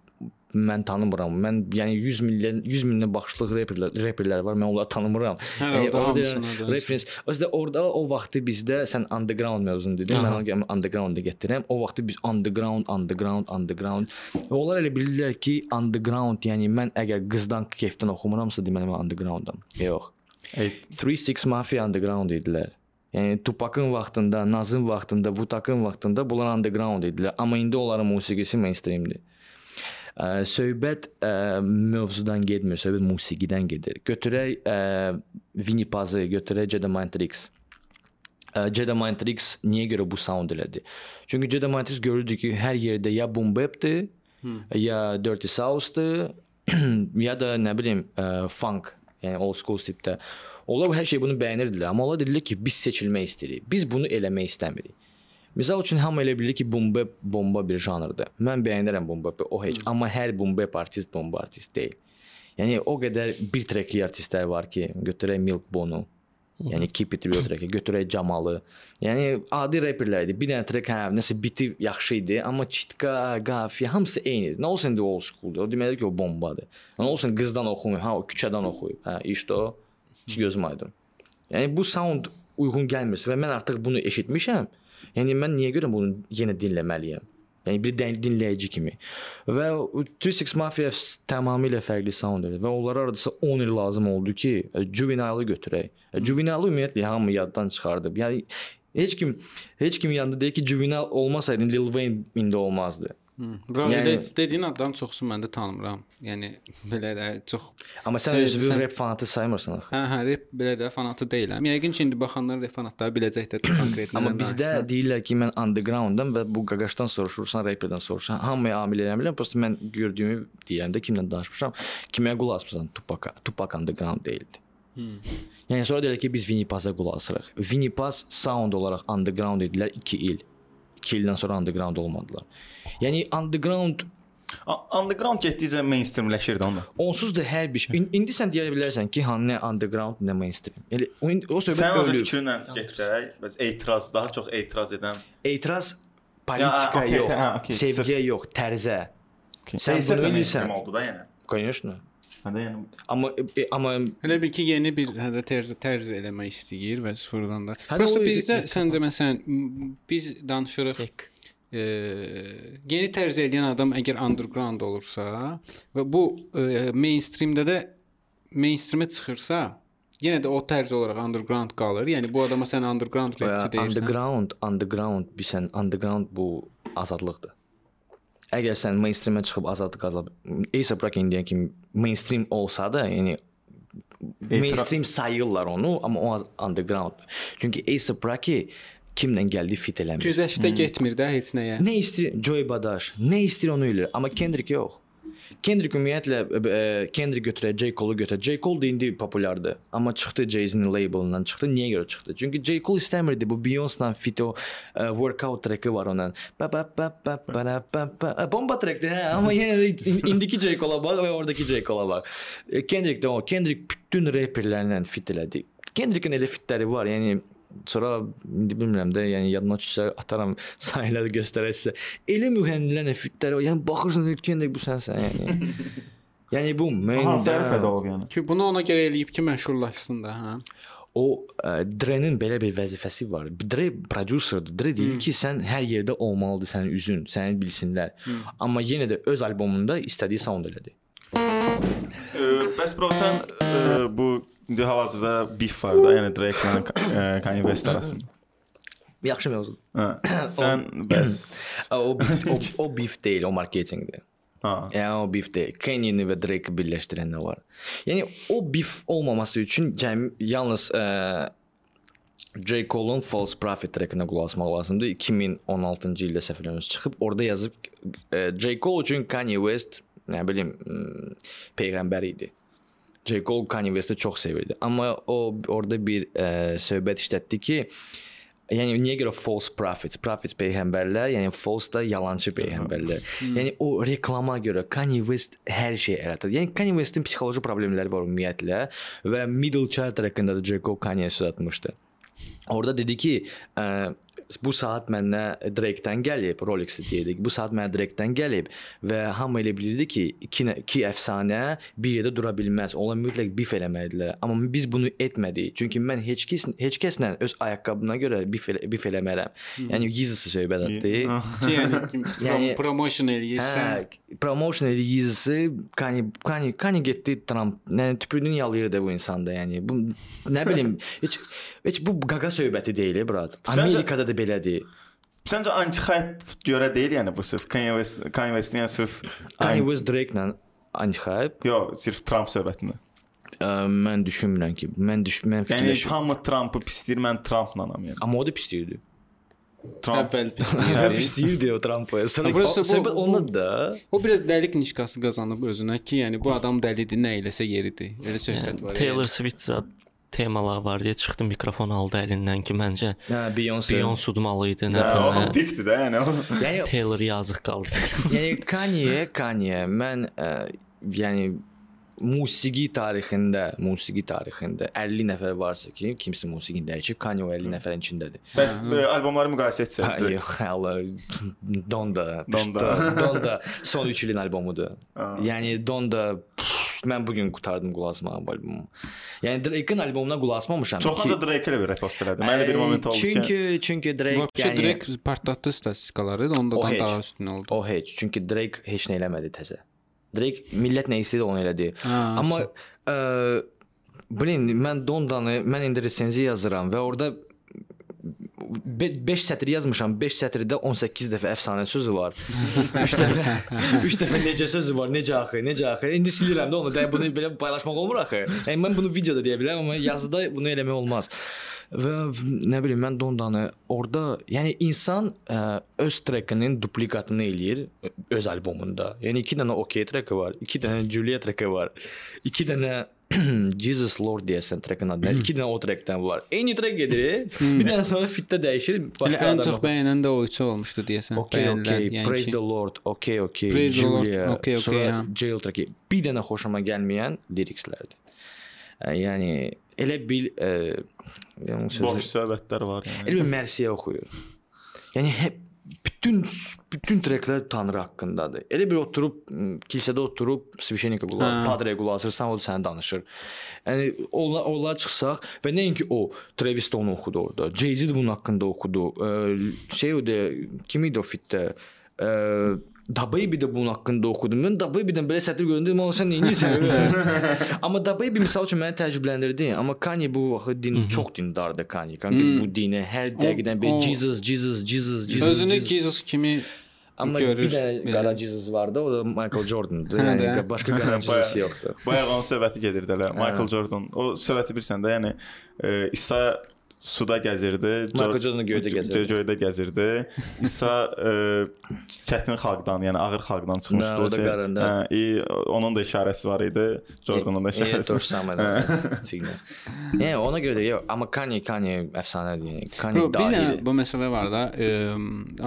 mən tanımıram. Mən yəni 100 milyon 100 mindən baxışlıq rapperlər rapperlər var. Mən onları tanımıram. Hə, yəni, orada reference. Özdə orada o vaxtı bizdə sən underground mövzunu dedin. Mən onu underground-da gətirirəm. O vaxtı biz underground, underground, underground. Və onlar elə bilirlər ki, underground, yəni mən əgər qızdan kefdən oxumuramsa, deməli mən undergroundam. Yox. 36 Mafia underground idilər. Yəni Tupac'ın vaxtında, Nazın vaxtında, Wu-Tang'ın vaxtında bunlar underground idilər. Amma indi onların musiqisi mainstreamdir. Ə, söhbət ə, mövzudan getmir, söhbət musiqidən gedir. Götürək ə, Winnie Pazı, götürək Jedi Mind Tricks. Ə, Jedi Mind Tricks niyə görə bu sound elədi? Çünki Jedi Mind Tricks görürdü ki, hər yerdə ya boom bapdır, hmm. ya dirty south'dır, <clears throat> ya da nə bilim ə, funk, yəni old school tipdə. Onlar hər şey bunu bəyənirdilər, amma onlar dedilər ki, biz seçilmək istəyirik. Biz bunu eləmək istəmirik. Misal üçün hamı elə bilir ki, boom bap bomba bir janrdır. Mən bəyənirəm boom bap, o heç, amma hər boom bap artist bomba artist deyil. Yəni o qədər bir trekli artistlər var ki, götürək Milk Bonu, Yəni Keep It Real treki, götürək Camalı. Yəni adi rapperlər idi. Bir dənə trek hə, nəsə biti yaxşı idi, amma Chitka, Qafiyə hamısı eynidir. Nə olsun indi old school-dur. O deməli ki, o bombadır. Nə olsun qızdan oxumur, hə, o küçədən oxuyur. Hə, işte o. Gözüm aydın. Yəni bu sound uyğun gəlmirsə və mən artıq bunu eşitmişəm. Yəni mən niyə görə bunu yenə dinləməliyəm? Yəni bir dinləyici kimi. Və 36 Mafia tamamilə fərqli sound edir və onlara hardasa 10 il lazım oldu ki, Juvenile-ı götürək. Juvenile ümumiyyətlə hamı yaddan çıxardıb. Yəni heç kim heç kim yanında deyir ki, Juvenile olmasaydı Lil Wayne indi olmazdı. Bro, yəni, dediyin adam çoxsu mən də tanımıram. Yəni belə də çox Amma sən özünü sən... rap fanatı saymırsan axı. Hə, hə, rap belə də fanatı deyiləm. Yəqin ki, indi baxanlar rap fanatları biləcəkdir konkret. Amma bizdə deyirlər ki, mən undergroundam və bu qaqaşdan soruşursan, rapperdən soruşsan, hamıya amil eləmirəm. Prosta mən gördüyümü deyirəm də kimlə danışmışam, kimə qulaq asmısan, Tupac, Tupac underground deyildi. Hmm. Yəni sonra deyirlər ki, biz Winnie Paz-a qulaq asırıq. Winnie Paz sound olaraq underground idilər 2 il. 2 ildən sonra underground olmadılar. Yəni underground underground getdikcə mainstreamləşirdi onda. Onsuz da hər bir şey. İndi sən deyə bilərsən ki, han nə underground, nə mainstream. Elə o, o söhbət sən öz fikrinlə getsək, bəs etiraz daha çox etiraz edən. Etiraz politika ya, okay, yox, hə, okay, sevgiyə sırf. yox, tərzə. Okay. Sən bunu eləyirsən oldu da yəni. Конечно. Hə də yəni. Amma e, amma elə bil ki, yeni bir hədə tərz tərz eləmək istəyir və sıfırdan da. Prosta bizdə səncə məsələn biz danışırıq. Tek e, yeni tərz edən adam əgər underground olursa və bu e, mainstreamdə də mainstreamə çıxırsa, yenə də o tərz olaraq underground qalır. Yəni bu adama sən underground rapçi deyirsən. Underground, underground bilsən, underground bu azadlıqdır. Əgər sən mainstreamə çıxıb azadlıq qazanıb, A$AP Rocky indiyə kimi mainstream olsa da, yəni mainstream sayırlar onu, amma o underground. Çünki A$AP Rocky kimlə gəldi fit eləmir. Güzəştə hmm. getmir də heç nəyə. Nə istəyir Joy Badaş, nə istəyir onu eləyir, amma Kendrick yox. Kendrick ümumiyyətlə e, Kendrick götürək, J. Cole-u götürək. J. Cole da indi populyardır, amma çıxdı Jay-Z'nin labelından çıxdı. Niyə görə çıxdı? Çünki J. Cole istəmirdi bu Beyoncé-la fit o ə, workout treki var onun. Ba ba ba ba ba ba ba. Bomba trekdir hə, amma yenə də indiki J. Cole-a bax və oradakı J. Cole-a bax. Kendrick də o, Kendrick bütün rapperlərlə fit elədi. Kendrick'in elə fitləri var, yəni sonra indi bilmirəm də, yəni yadıma düşsə ataram <laughs> sahələri göstərək sizə. Elə müğənnilərlə fitləri, yəni baxırsan Kendrick bu sənsən yəni. <laughs> yəni bu mən sərfədə olub yəni. Ki bunu ona görə eləyib ki, məşhurlaşsın da, hə. O Dre-nin belə bir vəzifəsi var. Dre prodüserdir. Dre deyir hmm. ki, sən hər yerdə olmalıdır sənin üzün, səni bilsinlər. Hmm. Amma yenə də öz albomunda istədiyi sound elədi. Bəs bro sən ə, bu İndi hal-hazırda beef var da, yəni Drake ilə Kanye West arasında. Yaxşı mövzudur. Hə. Sən bəs. O beef, o, <laughs> o beef deyil, o marketinqdir. Ha. Yəni o beef deyil. Kanye-ni və Drake-i birləşdirən nə var? Yəni o beef olmaması üçün cəmi yalnız ə, J. Cole'un False Prophet trackinə qulaq asmaq lazımdır. 2016-cı ildə səhv eləmirəmsə çıxıb, orada yazıb ə, J. Cole üçün Kanye West, nə bilim, m, peyğəmbər idi. J. Cole Kanye West'i çox sevirdi. Amma o orada bir ə, söhbət işlətdi ki, Yəni niyə görə false prophets? Prophets peyğəmbərlər, yəni false da yalançı peyğəmbərlər. <laughs> yəni o reklama görə Kanye West hər şey yaradır. Yəni Kanye West'in psixoloji problemləri var ümumiyyətlə və Middle Child haqqında da J. Cole Kanye söz atmışdı. Orada dedi ki, ə, bu saat məndən Drake-dən gəlib, Rolex deyirik. Bu saat mənə Drake-dən gəlib və hamı elə bilirdi ki, iki, iki əfsanə bir yerdə dura bilməz. Onlar mütləq bif eləməlidirlər. Amma biz bunu etmədik. Çünki mən heç kəs heç kəslə öz ayaqqabına görə bif, elə, bif eləmərəm. Yəni Yeezy söhbət etdi. <laughs> Ki, yəni, <laughs> Yəni- prom promotion eləyirsən. Hə, promotion elə Yeezy Kanye Kanye Kanye getdi Trump. Yəni tüpürünü yalayırdı bu insanda. Yəni bu nə bilim <laughs> heç heç bu qaqa söhbəti deyil, brat. Səncə- Amerikada da belədir. Səncə anti-hype görə deyil yəni bu sırf Kanye West, Kanye West yəni sırf Kanye West Drake-lə anti-hype Yox, sırf Trump söhbətində. Ə, mən düşünmürəm ki, mən düş mən Yəni fikirləşirəm. hamı Trumpı pisləyir, mən Trumplanam yəni. Amma o da pis deyildi. Trump Hə, deyirdi. pis deyildi o Trump'a. Ha, burası o bu- bu- ondadır da. O biraz dəlik nişqası qazanıb özünə ki, yəni bu adam dəlidir, nə eləsə yeridir. Elə söhbət var. Taylor Swift zət temalar var deyə çıxdı mikrofon aldı əlindən ki, məncə Hə, Beyoncé. Beyoncé udmalı idi, nə Hə, o bilim. pikdir də yəni. o. <laughs> Yəni Taylor yazıq qaldı. <laughs> yəni Kanye, Kanye mən ə, yəni musiqi tarixində, musiqi tarixində 50 nəfər varsa ki, kimsə musiqini dəyişib, Kanye o 50 nəfərin içindədir. Bəs e, albomları müqayisə etsək. yox, hələ <laughs> Donda, Donda. Donda <laughs> son 3 ilin albomudur. Ha. Yəni Donda pff, mən bu gün qurtardım qulaq asmağı bu albomu. Yəni Drake-in albomuna qulaq asmamışam. Çox ancaq Drake ilə bir repost elədi. Mənə bir moment oldu ki, Çünki çünki Drake Vəbşə yəni Drake partlatdı statistikaları, ondan O heç. daha üstün oldu. o heç, çünki Drake heç nə eləmədi təzə. Drake millət nə istəyir onu elədi. Ha, Amma ə, blin mən Dondanı mən indi resenziya yazıram və orada 5 sətr yazmışam. 5 sətirdə 18 dəfə əfsanə sözü var. <laughs> 3 dəfə 3 dəfə necə sözü var, necə axı, necə axı. İndi silirəm də onu. Bunu belə paylaşmaq olmur axı. Yəni mən bunu videoda deyə bilərəm, amma yazıda bunu eləmək olmaz. Və nə bilim mən Dondanı orada, yəni insan ə, öz trekinin duplikatını eləyir ö- öz albomunda. Yəni 2 dənə OK treki var, 2 dənə Julia treki var. 2 dənə <clears throat> Jesus Lord deyəsən trekin adı. 2 dənə o trekdən var. Eyni trek gedir. <laughs> bir dənə sonra fitdə dəyişir, Elə başqa ən adam. çox bəyənən də o üçü olmuşdu deyəsən. Okay, okay. Bəyənilən, Praise ki- the Lord. Okay, okay. Praise the Lord. Julia. Okay, okay, Sonra ha. Jail treki. Bir dənə xoşuma gəlməyən lirikslərdir. Ə, Yəni elə bil ə, yəni sözü boş söhbətlər var yəni. Elə bir Mersiyə oxuyur. Yəni hep bütün bütün treklər Tanrı haqqındadır. Elə bir oturub kilsədə oturub svişenika qulaq, padre qulaq asırsan, o da sənə danışır. Yəni onlar onlar çıxsaq və nəinki o Travis də onu oxudu orada. Jay-Z də bunun haqqında oxudu. Ə, şey o da kim idi o fitdə? Ə, Dababy də bunun haqqında oxudum. Mən Dababy-dən belə sətr göründüm, amma sən nə edirsən? amma <laughs> Dababy misal üçün məni təəccübləndirdi. Amma Kanye bu vaxt din çox dindardır Kanye. Kanka bu dinə hər dəqiqədən bir Jesus, Jesus, Jesus, Jesus. Özünü Jesus. Jesus kimi Amma görür. bir dənə qara Jesus vardı, o da Michael Jordan'dı. Yəni başqa qara <laughs> Jesus yoxdur. Bayaq onun söhbəti gedirdi elə. Michael Jordan. O söhbəti bilirsən də, yəni e, İsa suda gəzirdi. Jordan göydə gəzirdi. Göydə gəzirdi. İsa e, çətin xalqdan, yəni ağır xalqdan çıxmışdı. Hə, o da Şey, qarında. Hə, i, onun da işarəsi var idi. Jordanın da E, işarəsi. to samé. Figlə. Yəni ona görə də yox, amma Kanye Kanye əfsanədir yəni. Kanye dahidir. bu məsələ var da, ə,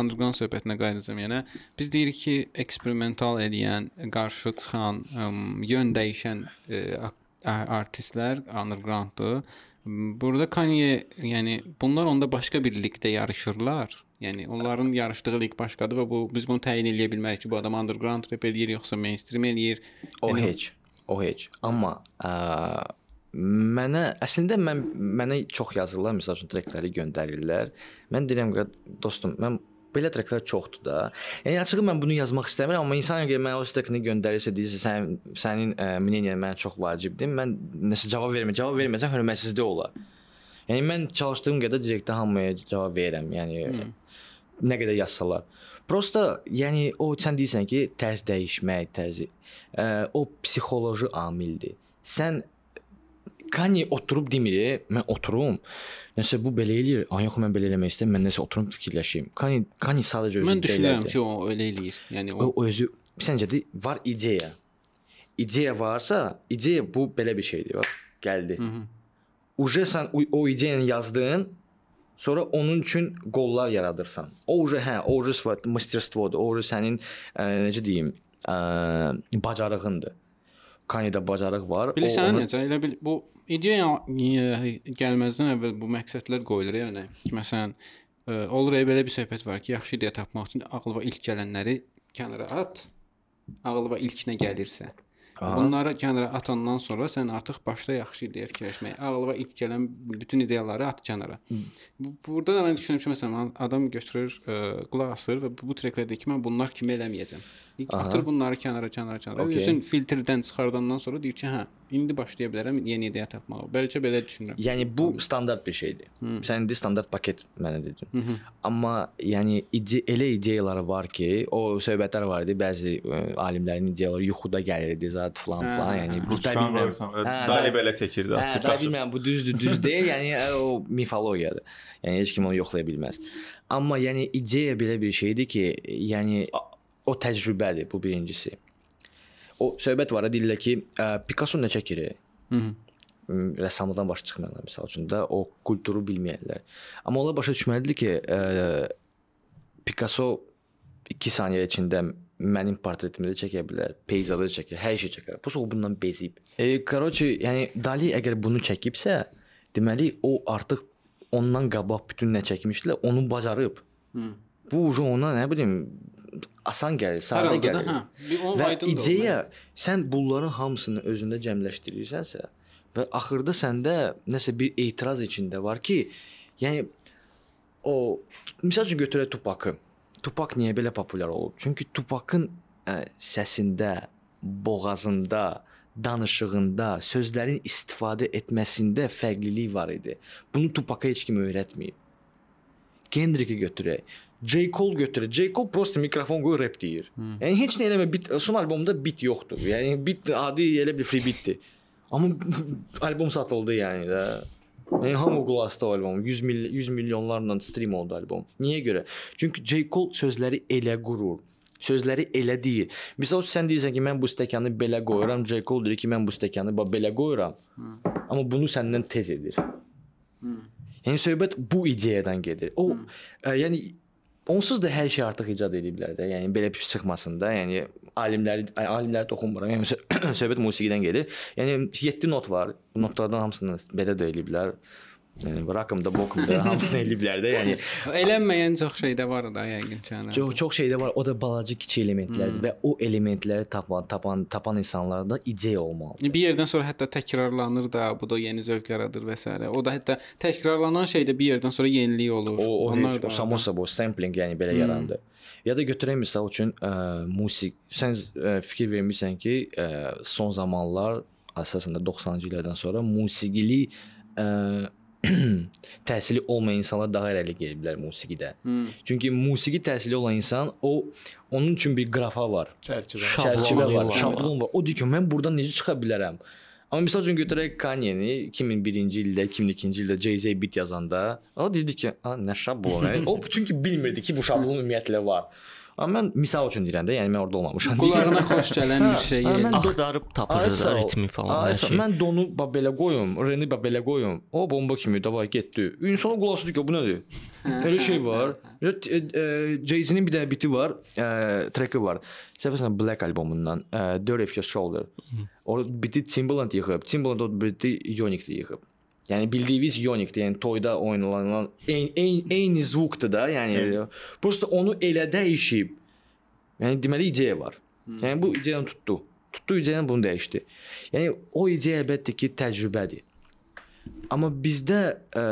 underground söhbətinə qayıdacağam yenə. Biz deyirik ki, eksperimental edən, qarşı çıxan, ə, yön dəyişən ə, artistlər undergrounddur. Burada Kanye, yəni bunlar onda başqa bir liqdə yarışırlar. Yəni onların yarışdığı liq başqadır və bu biz bunu təyin edə bilmərik ki, bu adam underground rap eləyir yoxsa mainstream eləyir. O Yəni- heç, o heç. Amma ə, mənə əslində mən mənə çox yazırlar, məsəl üçün trekləri göndərirlər. Mən deyirəm ki, dostum, mən belə treklər çoxdur da. Yəni açığı mən bunu yazmaq istəmirəm, amma insan əgər mənə o trekini göndərirsə, deyirsə sən sənin ə, мнениен mənə çox vacibdir. Mən nəsə cavab vermə, cavab verməsən hörmətsizlik olar. Yəni mən çalışdığım qədər direktə hamıya cavab verirəm. Yəni Hmm. nə qədər yazsalar. Prosta yəni o sən deyirsən ki, tərz dəyişmək, tərzi ə, o psixoloji amildir. Sən Kanye oturub demir, mən oturum. Nəsə bu belə eləyir. Ay yox mən belə eləmək istəyirəm. Mən nəsə oturum fikirləşim. Kanye Kanye sadəcə özü Mən düşünürəm ki, o elə eləyir. Yəni o, o özü səncə də var ideya. İdeya varsa, ideya bu belə bir şeydir. Bax, gəldi. Hı -hı. Uje sən o, ideyanı yazdın, sonra onun üçün qollar yaradırsan. O uje hə, o uje svat masterstvodur. O uje sənin ə, necə deyim, ə, bacarığındır. Kanyedə bacarıq var. Bilirsən onu- necə? Elə bil bu ideya e, gəlməzdən əvvəl bu məqsədlər qoyulur yəni. Ki, Məsələn, e, olur belə bir söhbət var ki, yaxşı ideya tapmaq üçün ağlıma ilk gələnləri kənara at. Ağlıma ilk nə gəlirsə. Aha. Bunları kənara atandan sonra sən artıq başla yaxşı ideya fikirləşməyə. Ağlıma ilk gələn bütün ideyaları at kənara. Bu, burada da mən düşünürəm ki, məsələn, adam götürür, ə, qulaq asır və bu, treklər deyir ki, mən bunlar kimi eləməyəcəm. İlk Aha. atır bunları kənara, kənara, kənara. Okay. Bütün filtrdən çıxardandan sonra deyir ki, hə, indi başlaya bilərəm yeni ideya tapmağa. Bəlkə belə düşünürəm. Yəni bu standart bir şeydir. Sən indi standart paket mənə dedin. -hı. Amma yəni ide elə ideyaları var ki, o söhbətlər var idi. Bəzi ə, alimlərin ideyaları yuxuda gəlirdi zat falan Hə, falan. hə, Yəni hə. Uçan bilmirəm. Hə, Dali da- belə çəkirdi Hə, artıq. da bilmirəm bu düzdür, düz deyil. Yəni ə, o mifologiyadır. Yəni heç kim onu yoxlaya bilməz. Amma yəni ideya belə bir şeydir ki, yəni o təcrübədir bu birincisi. O söhbət var, deyirlər ki, ə, Picasso nə çəkir? Hı -hı. m, rəssamlıqdan başa çıxmayanlar məsəl üçün də o kulturu bilməyənlər. Amma onlar başa düşməlidir ki, ə, Picasso 2 saniyə içində mənim portretimi də çəkə bilər, peyzajı da çəkər, hər şey çəkər. Bu o bundan bezib. E, короче, yəni Dali əgər bunu çəkibsə, deməli o artıq ondan qabaq bütün nə çəkmişdilər, onu bacarıb. Hı. Bu uje ona nə bilim asan gəlir, sadə Hər halda da, gəlir. hə. Bir o Və aydındır o ideya sən bunların hamısını özündə cəmləşdirirsənsə və axırda səndə nəsə bir etiraz içində var ki, yəni o məsəl üçün götürək Tupakı. Tupak niyə belə populyar olub? Çünki Tupakın ə, səsində, boğazında, danışığında, sözlərin istifadə etməsində fərqlilik var idi. Bunu Tupaka heç kim öyrətməyib. Kendrick'i götürək. J. Cole götürək. J. Cole prosta mikrofon qoyur rap deyir. Hmm. Yəni heç nə eləmə bit son albomda bit yoxdur. Yəni bit adi elə bir free bitdir. Amma <laughs> albom satıldı yəni də. Yəni hamı qulaq asdı o albom. 100 mil 100 milyonlarla stream oldu albom. Niyə görə? Çünki J. Cole sözləri elə qurur. Sözləri elə deyil. Məsəl üçün sən deyirsən ki, mən bu stəkanı belə qoyuram, J. Cole deyir ki, mən bu stəkanı belə qoyuram. Amma bunu səndən tez edir. Yəni söhbət bu ideyadan gedir. O ə, yəni onsuz da hər şey artıq icad ediblər də. Yəni belə bir çıxmasın da. Yəni alimləri alimləri toxunmuram. Yəni sö- <clears throat> söhbət musiqidən gedir. Yəni 7 not var. Bu notlardan hamısını belə də eləyiblər. Yəni rakımda, bokumda <laughs> hamısını eləyiblər də. Yəni Elənməyən çox şey də var da yəqin ki. yəni. çox çox şeydə var. O da balaca kiçik elementlərdir və o elementləri tapan, tapan, tapan insanlarda ideya olmalıdır. Bir yerdən sonra hətta təkrarlanır da, bu da yeni zövq yaradır və s. O da hətta təkrarlanan şey də bir yerdən sonra yenilik olur. O, o, Onlar heç, da o da. samosa bu sampling yəni belə Hmm. yarandı. Ya da götürək misal üçün ə, musiq. Sən ə, fikir vermisən ki, ə, son zamanlar əsasında 90-cı illərdən sonra musiqili ə, <clears throat> təhsili olmayan insanlar daha irəli gəliblər musiqidə. Hmm. Çünki musiqi təhsili olan insan o onun üçün bir qrafa var. Çərçivə. Çərçivə var, şablon var. O deyir ki, mən burdan necə çıxa bilərəm? Amma məsəl üçün götürək Kanye-ni 2001-ci ildə, 2002-ci ildə Jay-Z bit yazanda, o dedi ki, "A, nə şablon?" O çünki bilmirdi ki, bu şablon ümumiyyətlə var. Amma mən misal üçün deyirəm də, yəni mən orada olmamışam. Qulağına xoş gələn bir şey. hə, Axtarıb tapır da ritmi falan Ay, hər şey. Mən donu bax belə qoyum, Reni bax belə qoyum. O bomba kimi davay getdi. İnsan qulaq asdı ki, bu nədir? <laughs> Elə şey var. E, e, Jay-Z-nin bir dənə biti var, e, treki var. Səfərsən Black albomundan, Dirt If Your Shoulder. O biti Timbaland yığıb, Timbaland o biti Yonik-də yığıb. Yəni bildiyiniz Yonik-dir, yəni toyda oynanılan eyni eyni, eyni zvukdur da, yəni prosta onu elə dəyişib. Yəni deməli ideya var. Yəni bu ideyanı tutdu. Tutdu ideyanı bunu dəyişdi. Yəni o ideya əlbəttə ki, təcrübədir. Amma bizdə ə,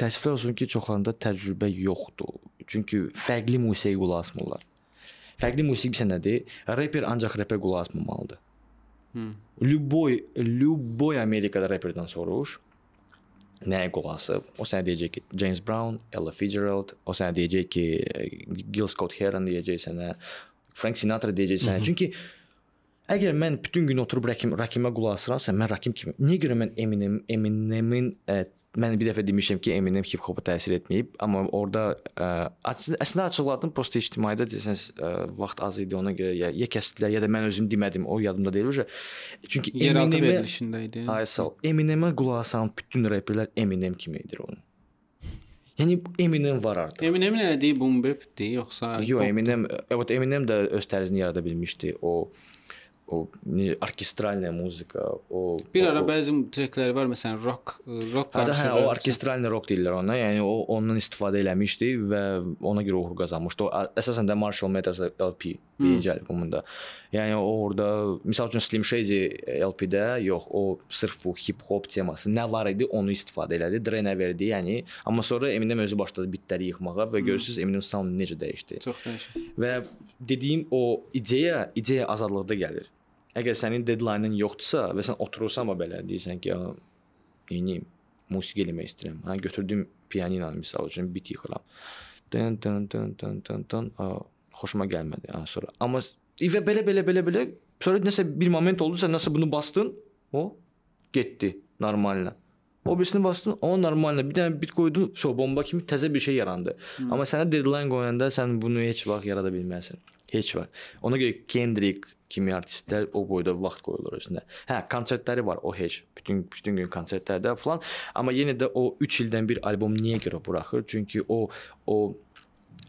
təəssüflər olsun ki, çoxlarında təcrübə yoxdur. Çünki fərqli musiqiyə qulaq asmırlar. Fərqli musiqi bilirsən nədir? Rapper ancaq rapə qulaq asmamalıdır. Hı. Любой, любой Amerikada rapperdən soruş. nəyə qulaq asıb? O sənə deyəcək ki, James Brown, Ella Fitzgerald, o sənə deyəcək ki, Gil Scott Heron deyəcək sənə, Frank Sinatra deyəcək sənə. Çünki əgər mən bütün gün oturub Rakim Rakimə qulaq asıramsa, mən Rakim kimi. Niyə görə mən Eminem Eminemin ə, mən bir dəfə demişəm ki, Eminem hip-hopa təsir etməyib, amma orada ə, əslində, açıqladım, prosta ictimaiyyətdə desəniz ə, vaxt az idi ona görə ya, ya kəsdilər, ya da mən özüm demədim, o yadımda deyil uje. Çünki Eminemə verilişində idi. Ay sağ ol. Eminemə qulaq asan bütün reperlər Eminem kimidir onun. Yəni Eminem var artıq. Eminemin elədiyi boom bapdir yoxsa Yo, pop- Eminem, evet Eminem də öz tərzini yarada bilmişdi. O o ne- orkestralная muzika, o bir o, ara o, bəzi trekləri var, məsələn, rock, rock Hə, də, hə, qarışığı. o orkestralный rock deyirlər ona. Yəni o ondan istifadə eləmişdi və ona görə uğur qazanmışdı. O ə- əsasən də Marshall Mathers LP birinci albomunda. Yəni o orada məsəl üçün Slim Shady LP-də yox, o sırf bu hip-hop teması nə var idi, onu istifadə elədi, Dre-nə verdi, yəni. Amma sonra Eminem özü başladı bitləri yıxmağa və görürsüz Eminem sound necə dəyişdi. çox dəyişik. Və dediyim o ideya, ideya azadlıqda gəlir. Əgər sənin deadline-ın yoxdursa və sən oturursan belə deyirsən ki, neyniyim? Musiqi eləmək istəyirəm. Hə, götürdüm pianino misal üçün bit yıxıram. Dın dın dın dın dın dın. A, xoşuma gəlmədi. Ha, sonra. Amma və belə belə belə belə sonra nəsə bir moment oldu, sən nəsə bunu bastın, o getdi normalna. O birisini bastın, o normalna. Bir dənə bit qoydun, so bomba kimi təzə bir şey yarandı. Hmm. Amma sənə deadline qoyanda sən bunu heç vaxt yarada bilməzsən. Heç vaxt. Ona görə Kendrick kimi artistlər o boyda vaxt qoyulur özünə. Hə, konsertləri var o heç. Bütün bütün gün konsertlərdə falan. Amma yenə də o 3 ildən bir albom niyə görə buraxır? Çünki o o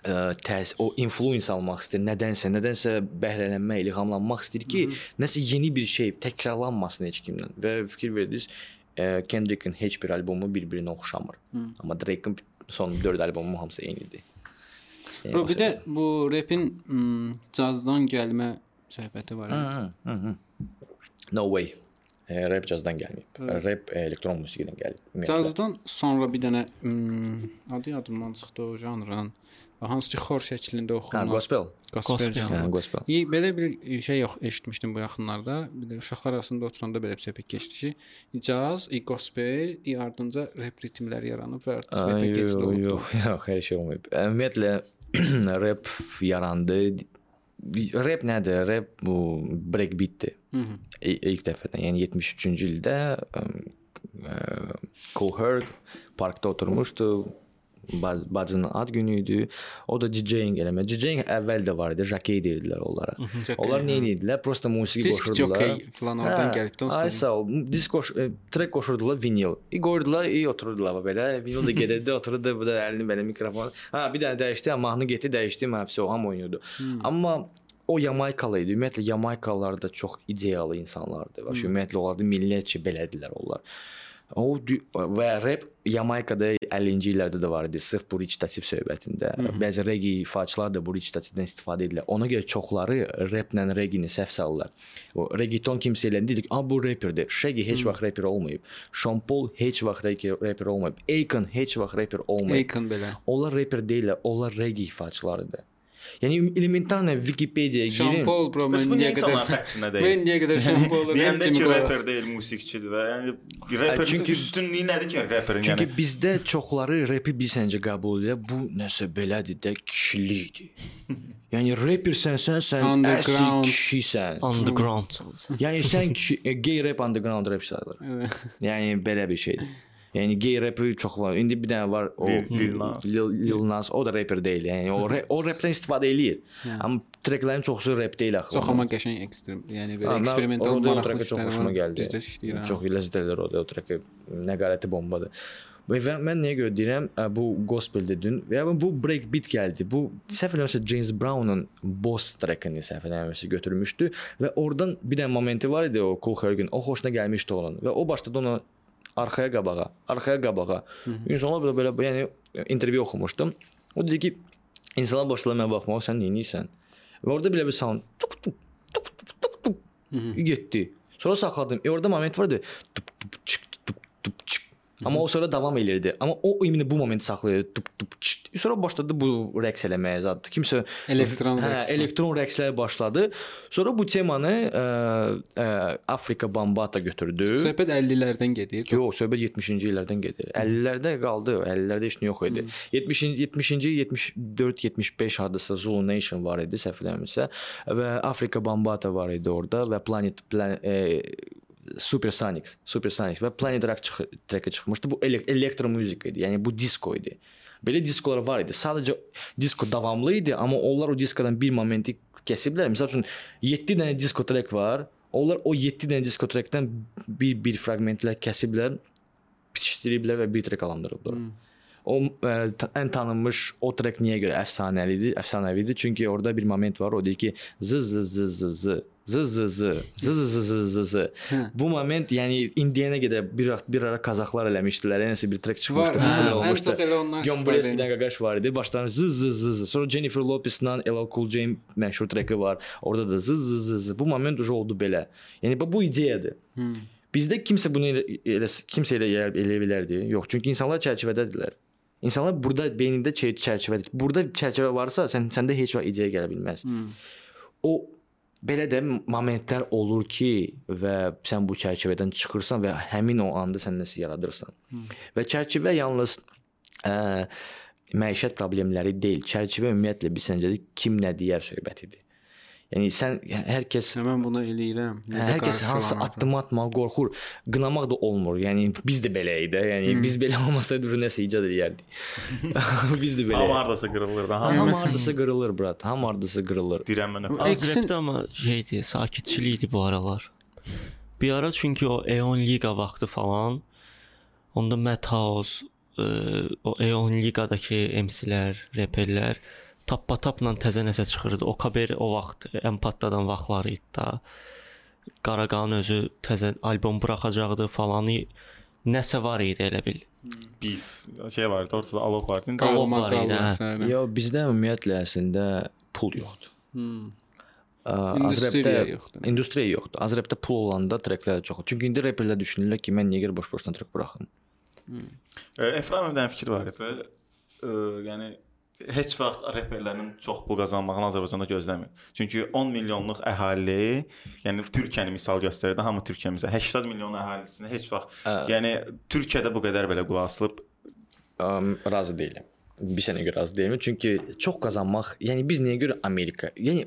ə, təs o influence almaq istəyir. Nədənsə, nədənsə bəhrələnmək, ilhamlanmaq istəyir ki, Hı -hı. nəsə yeni bir şey təkrarlanmasın heç kimdən. Və fikir verdiniz, ə, Kendrick'in heç bir albomu bir-birinə oxşamır. Hı. Amma Drake'in son 4 albomu hamısı eynidir. Bro, bir də bu rapin m, cazdan gəlmə söhbəti var. hı, hı. No way. E, rap cazdan gəlməyib. Rap e, elektron musiqidən gəlib. ümumiyyətlə. Cazdan sonra bir dənə m, adı yadımdan çıxdı o janrın. Hansı ki xor şəklində Ha, oxunan gospel. gospel Gospel. Hə, gospel. İyi, belə bir şey yox eşitmişdim bu yaxınlarda. Bir də uşaqlar arasında oturanda belə bir söhbət keçdi ki, caz, i gospel, i ardınca rap ritmləri yaranıb və artıq Ay, keçid yox, oldu. yox, yox, hər şey olmayıb. Ümumiyyətlə <clears throat> rap yarandı. Rap nədir? Rap bu breakbeatdir. İ- İlk dəfədən, yəni 73-cü ildə Cool Herc parkda oturmuşdu. Baz, bacının ad günü idi. O da DJing eləmə. DJing əvvəl də var idi. Jockey deyirdilər onlara. Onlar nə hə. edirdilər? Prosta musiqi qoşurdular. jockey falan oradan gəlibdi o Ay sağ ol. Disk qoş, e, trek qoşurdular vinil. İ qoyurdular, i otururdular belə. Vinil də gedirdi, <laughs> otururdu, bu da əlini belə mikrofon. Ha, bir dənə dəyişdi, mahnı getdi, dəyişdi, məfsə o ham oynuyordu. Hmm. Amma o Yamaykalı idi. Ümumiyyətlə Yamaykalılar da çox ideyalı insanlardı. Və hmm. ümumiyyətlə onlar da millətçi belədilər onlar. O və rap Yamaykada 50-ci illərdə də var idi. Sırf bu recitativ söhbətində. Hı -hı. Bəzi reggae ifaçılar da bu recitativdən istifadə edirlər. Ona görə çoxları raplə reggae-ni səhv salırlar. O reggaeton kimsə eləndə dedik, "A bu rapperdir." Shaggy heç vaxt rapper olmayıb. Sean Paul heç vaxt rapper olmayıb. Akon heç vaxt rapper olmayıb. Akon belə. Onlar rapper deyillər, onlar reggae ifaçılarıdır. Yəni elementarna Wikipediyaya girin. Bro Bəs mən niyə qədər xəttində deyil? mən niyə qədər Paul Deyəndə ki, rapper deyil, musiqiçidir və yəni rapper çünki- üstünlüyü nədir ki, rapperin Çünki yəni? bizdə çoxları repi bilsəncə qəbul edir. Bu nəsə belədir də kişilikdir. yəni rapper sənsən, sən əsl Underground. kişisən. Underground. Yəni sən kişi, gay rap underground rap sayılır. Yəni belə bir şeydir. Yəni gay rapi çox var. İndi bir dənə var o Lil- Nas. Lil, Nas o da rapper deyil. Yəni o rap, o rapdən istifadə eləyir. Amma treklərin çoxusu rap deyil axı. Çox amma qəşəng ekstrem, yəni belə eksperimental maraqlı çox xoşuma gəldi. İşləyir. Çox ləzzət edir o da o treka. Nəqarəti bombadır. Və mən niyə görə deyirəm, bu gospel dedin və ya bu breakbeat gəldi. Bu səhv eləmirəmsə James Brown'un Boss trackini səhv eləmirəmsə götürmüşdü və oradan bir dənə momenti var idi o Cool Herc-in. O xoşuna gəlmişdi onun və o başladı onu arxaya qabağa, arxaya qabağa. İnsanlar belə belə yəni intervyu oxumuşdum. O dedi ki, insanlar başladı mənə baxmağa, sən nə edirsən? Və orada belə bir sound tuk tuk tuk tuk tuk tuk getdi. Sonra saxladım. E orada moment vardı. Tup tup çık tup tup çık. Amma o sonra davam elirdi. Amma o indi bu momenti saxlayırdı. Tup tup çıt, sonra başladı bu rəqs eləməyə zaddır. Kimsə Elektron hə, rəqs. elektron rəqslər başladı. Sonra bu temanı ə, ə, Afrika Bambata götürdü. Söhbət 50-lərdən gedir. Yox, söhbət 70-ci illərdən gedir. 50-lərdə qaldı, 50-lərdə heç nə yox idi. 70-ci 70-ci 74 75 hardasa Zulu Nation var idi, səhv eləmirəmsə və Afrika Bambata var idi orada və Planet Plan e, Supersonics, Supersonics və Planet Rock çıx treki çıxmışdı. Bu ele elektro muzika idi. Yəni bu disko idi. Belə diskolar var idi. Sadəcə disko davamlı idi, amma onlar o diskodan bir momenti kəsiblər. Məsəl üçün 7 dənə disko trek var. Onlar o 7 dənə disko trekdən bir bir fraqmentlər kəsiblər, bitişdiriblər və bir trek alandırıblar. Hmm. O ə, ən tanınmış o trek niyə görə əfsanəlidir? Əfsanəvidir çünki orada bir moment var, o deyir ki, z z z z z z z z z z z z z z. Bu moment yəni indiyənə qədər bir bir ara Qazaxlar eləmişdilər. Nəsə bir trek çıxmışdı, hə, ən olmuşdu. istifadə Boyeski'dən qaqaş var idi. Başdan z z z z. Sonra Jennifer Lopez-la LL Cool J-in məşhur treki var. Orada da z z z z. Bu moment uca oldu belə. Yəni bu bu ideyadır. Hmm. Bizdə kimsə bunu elə, elə kimsə elə elə, elə bilərdi. Yox, çünki insanlar çərçivədədirlər. İnsanlar burada beynində çə- çərçivədir. Burada çərçivə varsa, sən səndə heç vaxt ideya gələ bilməz. Hmm. O belə də momentlər olur ki və sən bu çərçivədən çıxırsan və həmin o anda sən nəsə yaradırsan. Hmm. Və çərçivə yalnız ə, məişət problemləri deyil. Çərçivə ümumiyyətlə bir səncədə kim nə deyər söhbətidir. Yəni sən hər kəs mən bunu eləyirəm. Hər kəs hansı addım atmağa qorxur. Qınamaq da olmur. Yəni biz də belə idi. Yəni hmm. biz belə <laughs> olmasaydı dur nəsə icad edərdik. <laughs> biz də belə. Hamı hardasa qırılır da. Hamı hardasa qırılır, brat. Hamı hardasa qırılır. dirənmə nöqtəsi. Azrepdə amma şeydir, sakitçilik idi bu aralar. Bir ara çünki o Eon Liga vaxtı falan onda Madhouse, e, o Eon Ligadakı MC-lər, reperlər tappa-tapla təzə nəsə çıxırdı. O Kaberi o vaxt ən patladan vaxtları idi da. Qaraqanın özü təzə albom buraxacaqdı falanı nəsə var idi elə bil. Beef şey vardı, ortada alov vardı. İndi Qalov Qalma var idi, hə. Yo bizdə ümumiyyətlə əslində pul yoxdur. Hmm. Ə, İndustriya yoxdur. Azrepdə pul olanda treklər çox. Çünki indi reperlər düşünürlər ki, mən niyə görə boş-boşdan trek buraxım? E, Eframovdan fikir var idi. E, yəni heç vaxt reperlərin çox pul qazanmağını Azərbaycanda gözləmir. Çünki 10 milyonluq əhali, yəni Türkiyəni misal göstərirdi, hamı Türkiyə misal 80 milyon əhalisinə heç vaxt, Ə. yəni Türkiyədə bu qədər belə qulaq asılıb Ə, razı deyiləm. Bir sənə görə razı deyiləm. Çünki çox qazanmaq, yəni biz niyə görə Amerika? Yəni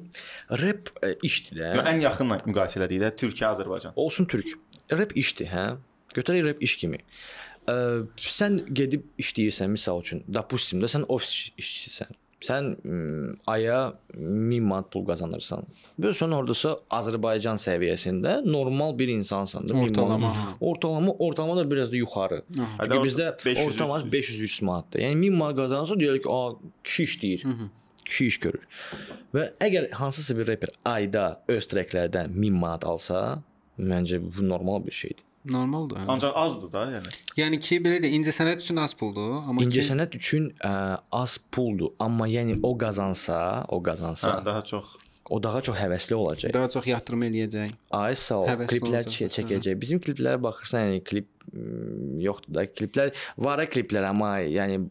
rep ə, işdir də. ən yaxın müqayisə elədikdə Türkiyə, Azərbaycan. Olsun türk. Rep işdir, hə? Götürək rep iş kimi. Ə, sən gedib işləyirsən misal üçün, допустим da sən ofis işçisən. Sən m, aya 1000 manat pul qazanırsan. Və sən ordasa Azərbaycan səviyyəsində normal bir insansan da. 1000 Ortalama, manat. ha. Ortalama, ortalama da biraz da yuxarı. Hadi Çünki orta- bizdə 500 ortalama üstü. 500-300 manatdır. Yəni 1000 manat qazanırsa deyir ki, "A, kişi işləyir." Kişi iş görür. Və əgər hansısa bir reper ayda öz treklərdən 1000 manat alsa, məncə bu normal bir şeydir. Normaldır. hə. Ancaq azdır da, yəni. Yəni ki, belə də incəsənət üçün az puldur, amma İncə ki, sənət üçün ə, az puldur, amma yəni o qazansa, o qazansa, Hə, daha çox o daha çox həvəsli olacaq. daha çox yatırım eləyəcək. Ay sağ ol. Kliplər çə- çəkəcək. Bizim kliplərə baxırsan, yəni klip m, yoxdur da. Kliplər var kliplər, amma yəni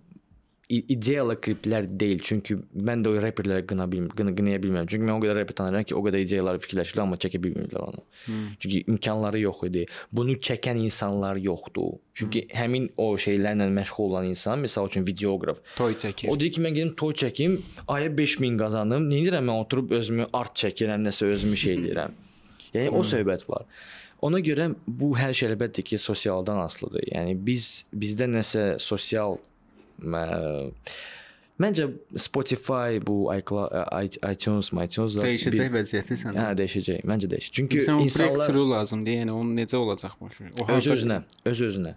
i- ideyalı kliplər deyil. Çünki mən də o reperləri qına bilmirəm, qına, qınaya bilmirəm. Çünki mən o qədər reper tanıyıram ki, o qədər ideyaları fikirləşirlər, amma çəkə bilmirlər onu. Hmm. Çünki imkanları yox idi. Bunu çəkən insanlar yoxdur. Çünki hmm. həmin o şeylərlə məşğul olan insan, məsəl üçün videoqraf, Toy çəkir. O deyir ki, mən gedim toy çəkim, aya 5000 qazanım. Nə edirəm mən oturub özümü art çəkirəm, nəsə özümü şey eləyirəm. <laughs> Yəni o söhbət var. Ona görə bu hər şey əlbəttə ki, sosialdan asılıdır. Yəni biz bizdə nəsə sosial Məncə Spotify, bu iTunes, iTunes da dəyişəcək bir... vəziyyətlisən. Hə, dəyişəcək. Məncə dəyişəcək. Çünki Sən insanlar lazımdır. Yəni onun necə olacaq başa? O öz-özünə, öz-özünə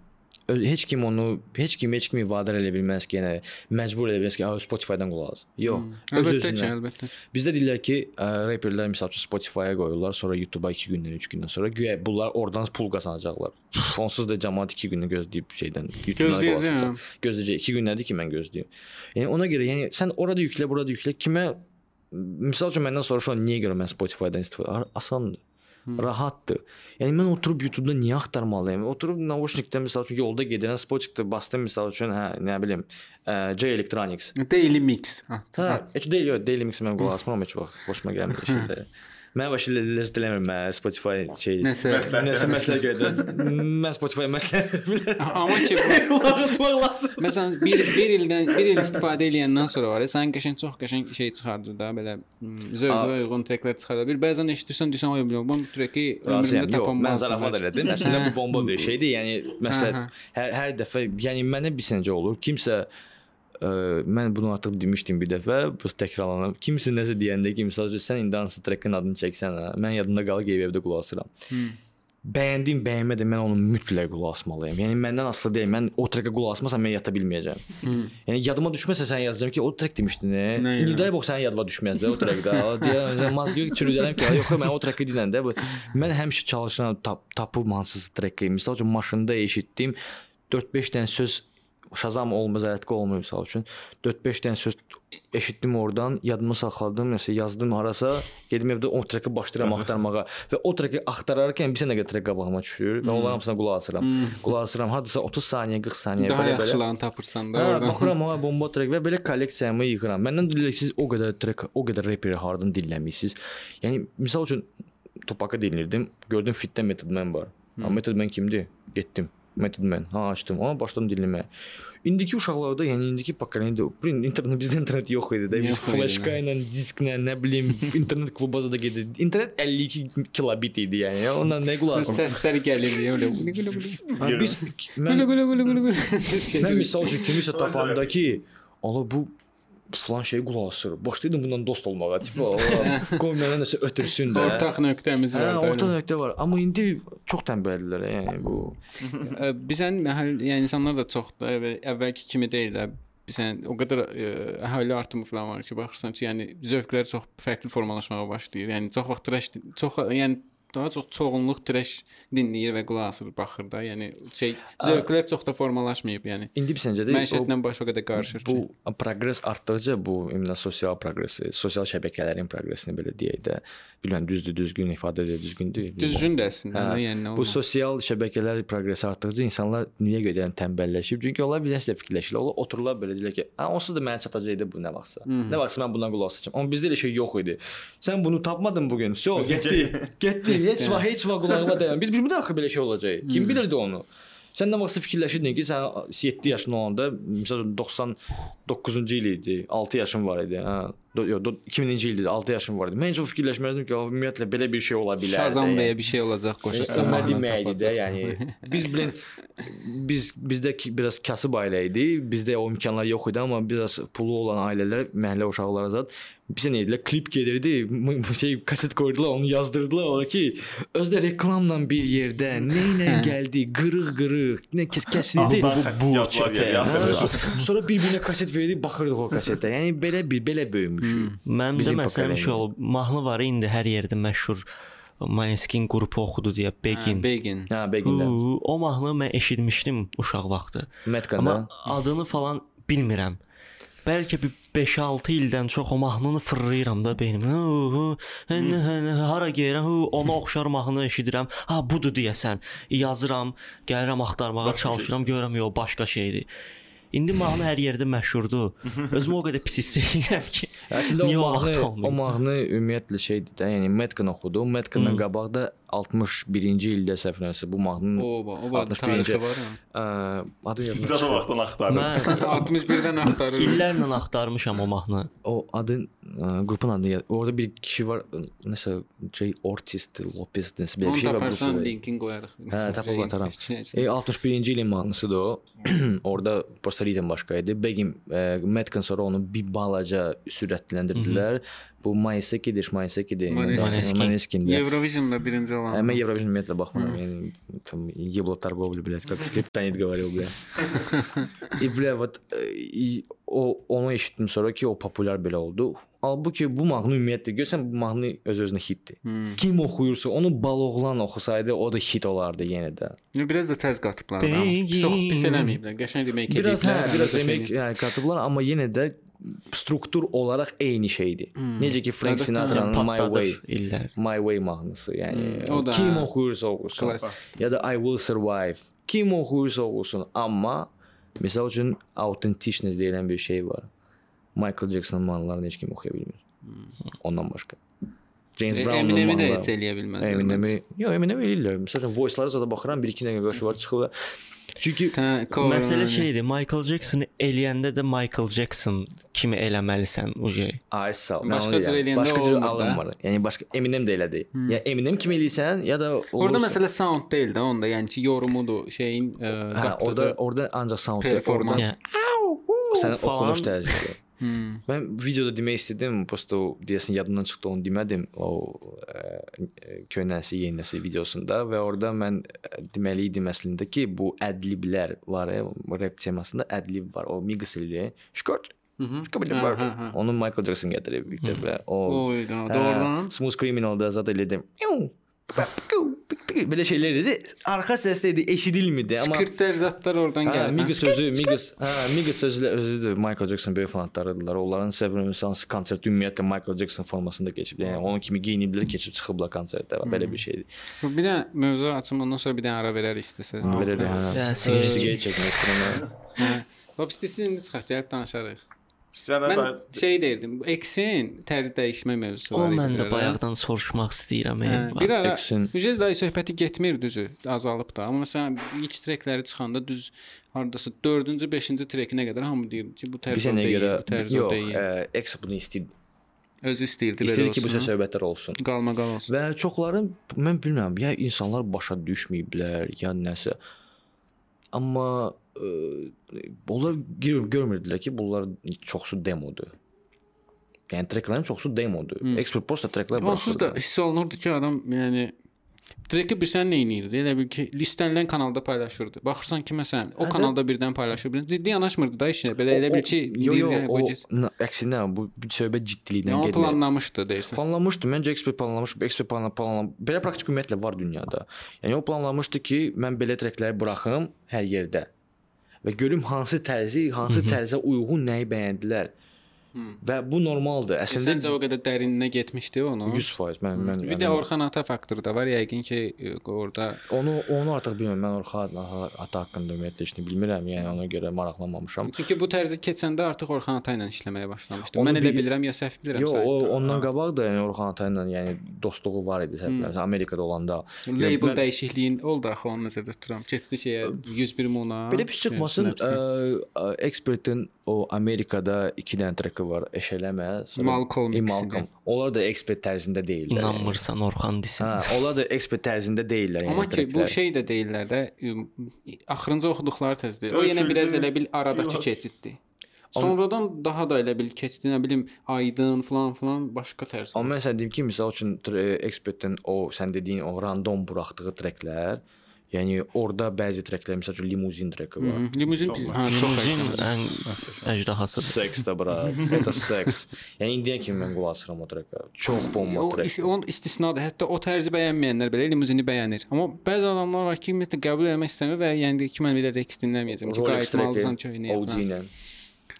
heç kim onu, heç kim heç kimi vadar edə bilməz ki, yəni məcbur edə bilməz ki, "A, Spotify-dan qulaq as." Yox, öz Əlbəttə əlbəttə. Bizdə deyirlər ki, ə, reperlər məsəl üçün Spotify-a qoyurlar, sonra YouTube-a 2 gündən, 3 gündən sonra güya bunlar oradan pul qazanacaqlar. Onsuz da cəmaət 2 günü gözləyib şeydən YouTube-dan qulaq asacaq. Gözləyəcək. 2 gündədir ki, mən gözləyim. Yəni ona görə, yəni sən orada yüklə, burada yüklə. Kimə misal üçün məndən soruşan niyə görə mən Spotify-dan istifadə Ar- asandır rahatdır. Yəni mən oturub YouTube-da niyə axtarmalıyam? Oturub naushnikdə məsəl üçün yolda gedirəm, Spotify-da basdım məsəl üçün, hə, nə bilim, ə, e, J Electronics. Daily Mix. Hə. Heç deyil, yox, Daily Mix mən qulaq asmıram heç vaxt. Xoşuma gəlmir şeylər. Mən başı lezzət eləmirəm mən Spotify şey. Nəsə. Məsləhət Nəsə eləmək. məsələ görə. Mən Spotify məsləhət bilirəm. Amma ki bu Qulaq asmaq lazım. Məsələn bir bir ildən bir il istifadə edəndən sonra var ya, sənin qəşəng çox qəşəng şey çıxardır da, belə mm, zövqə uyğun treklər çıxardır. Bir bəzən eşidirsən deyirsən ay bilmirəm, bu treki Razıyam. ömrümdə Yox, tapamam. mən zarafat elədim. Əslində bu bomba bir şeydir. Yəni məsələn Hə, hər, hər dəfə, yəni mənə bir səncə olur. Kimsə ə, mən bunu artıq demişdim bir dəfə, bu təkrarlanır. Kimsə nəsə deyəndə ki, məsəl üçün sən indi hansı trekin adını çəksən, hə, mən yadımda qalır ki, evdə qulaq asıram. Bəyəndim, bəyənmədim, mən onu mütləq qulaq asmalıyam. Yəni məndən asılı deyil. Mən o trekə qulaq asmasam mən yata bilməyəcəm. Yəni yadıma düşməsə sən yazacağam ki, o trek demişdin. Nə? yəni? İndi box sənin yadına düşməz də o trekdə. <laughs> Deyə mazgı çürüdərəm ki, yox, mən o treki dinləndə bu mən həmişə çalışıram tap, tapıb hansısa treki. Məsəl üçün maşında eşitdim 4-5 dənə söz Şazam olmaz, əyətqə olmuyor məsəl üçün. 4-5 dənə söz eşitdim oradan, yadıma saxladım, nəsə yazdım harasa, gedim evdə o treki başlayıram axtarmağa və o treki axtararkən bir sənə qədər trek qabağıma düşür və onların hamısına qulaq asıram. Qulaq asıram, hardasa 30 saniyə, 40 saniyə daha belə belə. yaxşılarını tapırsan da Hə, oradan. baxıram ha <laughs> bomba trek və belə kolleksiyamı yığıram. Məndən deyirlər siz o qədər trek, o qədər raperi hardan dinləmisiniz? Yəni misal üçün Tupac'ı dinlirdim. Gördüm fitdə Method Man var. Ha Method Man kimdir? Getdim. Method Man. Ha açdım. Amma başladım dinləməyə. İndiki uşaqlarda, yəni indiki pokoleniya, internet bizdə internet yox idi də. Biz flashka ilə, disklə, nə bilim, internet klubaza da gedirdik. İnternet 52 kilobit idi yəni. Ondan nə qulaq? Səslər gəlir elə. Biz mən. Mən misal üçün kimisə tapanda ki, ala bu falan şey qulaq asır. Başlaydım bundan dost olmağa. Ala, qoy mənə nəsə ötürsün də. Ortaq nöqtəmiz Hə, var. da, orta elə. nöqtə var. Amma indi çox tənbəldirlər, yəni bu. Bizən məhəll, yəni insanlar da çoxdur. Əvvəl, əvvəlki kimi deyillər. Bizən o qədər ə, əhali artımı falan var ki, baxırsan ki, yəni zövqlər çox fərqli formalaşmağa başlayır. Yəni çox vaxt trash, çox yəni daha çox çoğunluq trash dinləyir və qulaq asır, baxır da. Yəni şey zövqlər çox da formalaşmayıb, yəni. İndi bir səncə də o, Məişətlə baş o qədər qarışır ki. bu proqres artdıqca bu ümumiyyətlə sosial proqresi, sosial şəbəkələrin proqresini belə deyək də, bilmirəm düzdür, düzgün ifadə edir, düzgündür. Düzgün də əslində, Hə, yəni Bu sosial şəbəkələr proqresi artdıqca insanlar niyə görə tənbəlləşib? Çünki onlar bir nəsə fikirləşirlər. Onlar otururlar belə deyirlər ki, "A, onsuz da mənə çatacaqdı bu nə vaxtsa. Nə vaxtsa mən bundan qulaq asacağam." Amma bizdə elə şey yox idi. Sən bunu tapmadın bu gün. So, <laughs> getdi. Getdi. Heç vaxt heç vaxt qulağıma dəyən. Biz bilmirdik axı belə şey olacaq. Kim bilirdi onu? Sən nə vaxtsa fikirləşirdin ki, sən 7 yaşın olanda, məsələn 99-cu il idi, 6 yaşın var idi. Hə, 2000-ci il idi, 6 yaşım var idi. Mən heç vaxt fikirləşməzdim ki, ümumiyyətlə belə bir şey ola bilər. Şazam deyə bir şey olacaq, qoşulsan. Ömər deməkdir də, yəni <laughs> biz bilin biz bizdə biraz kasıb ailə idi. Bizdə o imkanlar yox idi, amma biraz pulu olan ailələr, məhəllə uşaqları zət bizə nə edilər? Klip m- şey kaset qoydular, onu yazdırdılar ora ki, özdə reklamla bir yerdə nə ilə gəldi, qırıq-qırıq, nə kəs kəsildi. Altdan xətt yazılar Hə, gəlir. so- Sonra bir-birinə kaset verdik, baxırdıq o kasetə. Yəni belə bir belə böyümüşük. Məndə Bizim məsələn şey olub, mahnı var indi hər yerdə məşhur Maneskin qrupu oxudu deyə Begin. Begin. Hə, Begində. Uu, O mahnı mən eşitmişdim uşaq vaxtı. Metkanda. Amma adını falan bilmirəm. Bəlkə bir 5-6 ildən çox o mahnını fırlayıram da beynimə. Hara gəlirəm, uu, ona <laughs> oxşar mahnı eşidirəm. Ha, budur deyəsən. Yazıram, gəlirəm axtarmağa çalışıram, görürəm yox, başqa şeydir. İndi mahnı hər yerdə məşhurdur. Özümü o qədər pis hiss edirəm ki. Əslində o mahnı, o mahnı ümumiyyətlə şeydir də, yəni Metkan oxudu. Metkandan qabaqda 61-ci ildə eləmirəmsə bu mahnının O, o var, 61-ci tarixi var. adı Necə yazılır. vaxtdan axtarır. Mən <laughs> 61-dən axtarır. illərlə axtarmışam o mahnı. O adı ə, qrupun yaz. Orada bir kişi var, nəsə J Ortiz, Lopez nəsə belə Onu bir şey var taparsan qrupu. linkin qoyarıq. Hə, tapıb ataram. E, 61-ci ilin mahnısıdır o. <clears throat> Orada Postaridən başqa idi. Begin e, Metkan sonra onu bir balaca sürətləndirdilər. Bu Mayesekidir, Mayesekidir. Maneskin. Maneskin. Eurovisionda birinci olan. А мы Евровижн ümumiyyətlə baxmıram. Yəni там ебло торговлю, блядь, как скриптонит говорил, бля. И бля вот э, и o onu eşitdim sonra ki, o populyar belə oldu. Halbuki bu mahnı ümumiyyətlə görsən bu mahnı öz-özünə hitdir. Hmm. Kim oxuyursa, onu baloğlan oxusaydı o da hit olardı yenə də. Biraz da tez qatıblar. da, amma. Çox pis eləməyiblər. Qəşəng demək ki, Biraz hə, ediblər, biraz həm də emək yəni qatıblar, amma yenə də struktur olaraq eyni şeydir. Necə ki Frank. Sinatra'nın My Way, illər. My Way mahnısı, yəni Hmm, o da- kim oxuyursa oxusun. Klassik. Ya da I Will Survive. Kim oxuyursa oxusun, amma məsəl üçün authenticness deyilən bir şey var. Michael Jackson'ın mahnılarını heç kim oxuya bilmir. Ondan başqa. James E, Brown'un Eminem'i də heç eləyə bilməz. Eminem'i, yo Eminem eləyirlər. Məsələn, voice-lara zada baxıram, 1-2 dəqiqə qarşı var çıxır. Çünki Hə, Məsələ şeydir, Michael Jackson eləyəndə də Michael Jackson kimi eləməlisən uje. Ay sağ ol. Başqa cür eləyəndə başqa cür alınmır. Yəni başqa Eminem də elədi. Ya Eminem kimi eləyirsən, ya da Orada olursa- məsələ sound deyil də, onda yəni ki, yorumudur, şeyin ə, hə, qatdığı- orada orada ancaq sound Performans. orada Yəni falan. oxunuş tərzidir. Hmm. Mən videoda demək istədim, prosta o deyəsən yadımdan çıxdı, onu demədim. O nəsil, yeni nəsil videosunda və orada mən deməli idim əslində ki, bu ədliblər var, ya, rap temasında ədlib var. O Migos eləyir. Şkort. Hə. Onu Michael Jackson gətirib bir dəfə. O Hə, doğrudan. Smooth Criminal'da zat elədim. Belə şeylər idi. Arxa səsdə idi, eşidilmirdi, amma Skriptlər zətlər oradan gəlir. Migos sözü, Migos, hə, Migos sözü özüdür. Michael Jackson böyük fanatlarıdırlar. Onların səbəbi məsələn konsert ümumiyyətlə Michael Jackson formasında keçib. Yəni onun kimi geyiniblər, keçib çıxıblar konsertdə. Belə bir şeydir. Bir də mövzu açım, ondan sonra bir dənə ara verərik istəsəz. Belə də. Yəni, Siqaret çəkmək istəyirəm. Hop istəsiz indi çıxaq gəlib danışarıq. Sizə Mən də şey deyirdim, X-in tərz dəyişmə mövzusu O mən də bayaqdan soruşmaq istəyirəm. Hə, bir ara X-in- Müjdə dayı söhbəti getmir düzü, azalıb da. Amma məsələn ilk trekləri çıxanda düz hardasa 4-cü, 5-ci trekinə qədər hamı deyir ki, bu tərz deyil, görə bu tərz o yox, deyil. ə, X bunu istəyir. Özü istəyirdi belə İstəyir ki, bu olsun. söhbətlər olsun. qalma qal olsun. Və çoxları mən bilmirəm, ya insanlar başa düşməyiblər, ya nəsə. Amma ə, onlar gör- görmürdülər ki, bunlar çoxsu demodur. Yəni treklərin çoxsu demodur. Hı. Expert prosta treklər Onsuz da hiss olunurdu ki, adam yəni Treki bir sən nə edirdi? Elə bil ki, listənilən kanalda paylaşırdı. Baxırsan ki, məsələn, o Hə, kanalda birdən paylaşır. Bir ciddi yanaşmırdı da işinə. Belə elə bil ki, yo yo, o əksinə bu bir söhbət ciddiliyindən Yəni, o gedir. planlamışdı deyirsən. Planlamışdı. Məncə ekspert planlamış, ekspert planla planla. Belə praktik ümumiyyətlə var dünyada. Yəni o planlamışdı ki, mən belə trekləri buraxım hər yerdə. Və görüm hansı tərzi, hansı tərzə uyğun nəyi bəyəndilər. Və bu normaldır. E, Səncə Əslində o qədər dərininə getmişdi onu? 100% mən mən Bir də Orxan Ata faktoru da var. Yəqin ki, e, orada onu onu artıq bilmirəm. Mən Orxan ata haqqında ümumiyyətlə heç nə bilmirəm. Yəni ona görə maraqlanmamışam. Çünki bu tərzi keçəndə artıq Orxan Ata ilə işləməyə başlamışdı. Onu Mən elə bil- bilirəm ya səhv bilirəm. Yo, o səhv. ondan qabaq da yəni Orxan ata ilə yəni dostluğu var idi səbəb. Amerikada olanda. Label mən- dəyişikliyin oldu axı onu nəzərdə tuturam. Keçdi şeyə 101 muna. Belə pis çıxmasın. Ə, ə, Expertin o Amerikada 2 dənə treki var. Eşələmə. sonra- Malcolm. Malcolm. Onlar da expert tərzində deyillər. İnanmırsan Orxan desin. Hə, onlar da expert tərzində deyillər. Yəni, Amma ki bu tracklər. şey də deyirlər də axırıncı oxuduqları təzdir. O yenə biraz elə bil aradakı keçiddir. Sonradan daha da elə bil keçdi, nə bilim, aydın falan falan başqa tərz. Amma mən sənə deyim ki, məsəl üçün expertin o sən dediyin o random buraxdığı treklər, Yəni orada bəzi treklər, məsəl üçün limuzin treki var. Mm -hmm. Limuzin, çox, hə, limuzin ən əjdahasıdır. Seks də bura, <laughs> hətta seks. Yəni indiyə kimi mən qulaq asıram o trekə. Çox bomba trek. O onun istisnadır. Hətta o tərzi bəyənməyənlər belə limuzini bəyənir. Amma bəzi adamlar var ki, ümumiyyətlə qəbul etmək istəmir və yəni ki, mən belə reks dinləməyəcəm ki, qayıtmalısan köynəyə. Oldinə.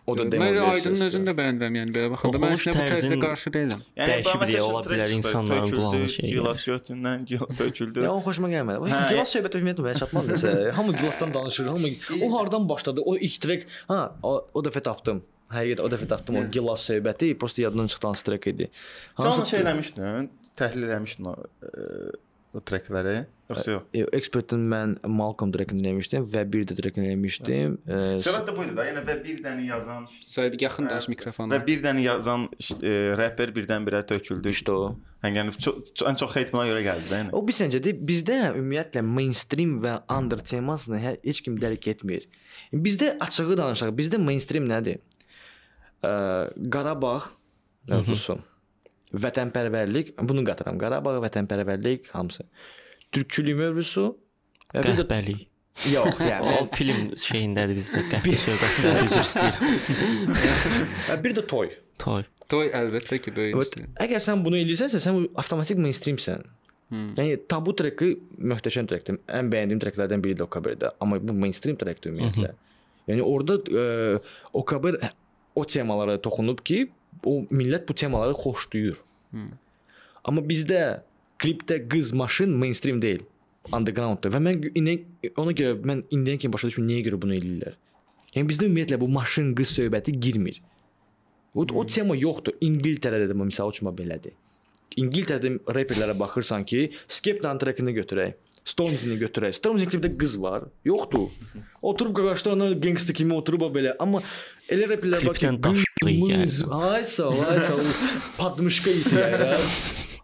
O da Aydının versiyası. özünü də bəyənirəm, yəni belə baxanda mən Oxunuş əslində bu tərzə qarşı deyiləm. Yəni Dəyişikliyi məsəl üçün ola bilər, insanların qulağına şey Gilas götündən töküldü. Ya o xoşuma gəlmədi. O gilas söhbəti ümumiyyətlə mənə çatmadı nəsə. <laughs> Hamı gilasdan danışır, hamı o hardan başladı? O ilk trek, ha, o, o dəfə tapdım. Həqiqətən o dəfə tapdım o gilas söhbəti, prosta yadımdan çıxdı hansı trek idi. Sən onu şey eləmişdin, təhlil eləmişdin o, ə, o trekləri, yoxsa yox? E, Expertin mən Malcolm trekini dinləmişdim və bir də trekini dinləmişdim. E, Söhbət də bu idi da, yəni və bir dənə yazan Saydı yaxın daş mikrofona. və bir dənə yazan e, rapper birdən-birə töküldü. işte o. Yəni yəni çox, çox, ən çox heyt buna görə gəldi də. Yəni. O bir səncədir, bizdə ümumiyyətlə mainstream və under temasını hə- heç kim dərk etmir. Bizdə açığı danışaq, bizdə mainstream nədir? Ə, Qarabağ mövzusu. Vətənpərvərlik, bunu qatıram. Qarabağ, vətənpərvərlik hamısı. Türkçülük mövzusu və bir də Qəhbəli. yox, yəni O film şeyindədir bizdə qəhbə söhbətləri üzr istəyirəm. və bir də <laughs> toy. Toy. Toy əlbəttə ki, böyük əgər sən bunu eləyirsənsə, sən avtomatik mainstreamsən. Hmm. Yəni tabu treki möhtəşəm trekdir. Ən bəyəndiyim treklərdən biridir Okaberdə. Amma bu mainstream trekdir ümumiyyətlə. Yəni orada ə, Okaber o temalara toxunub ki, o millət bu temaları xoşlayır. Amma bizdə klipdə qız maşın mainstream deyil. Undergrounddur və mən indi ona görə mən indiyə kimi başa düşmürəm niyə görə bunu eləyirlər. Yəni bizdə ümumiyyətlə bu maşın qız söhbəti girmir. O, o tema yoxdur. İngiltərədə də məsəl üçün belədir. İngiltərədə reperlərə baxırsan ki, Skepta trackini götürək. Stormzy-ni götürək. Stormzy klipdə qız var. Yoxdur. <laughs> Oturub qarşılarına gangsta kimi oturub belə. Amma elə reperlər var ki, qız, ay sağ ol, ay sağ ol. <laughs> Patmışqa isə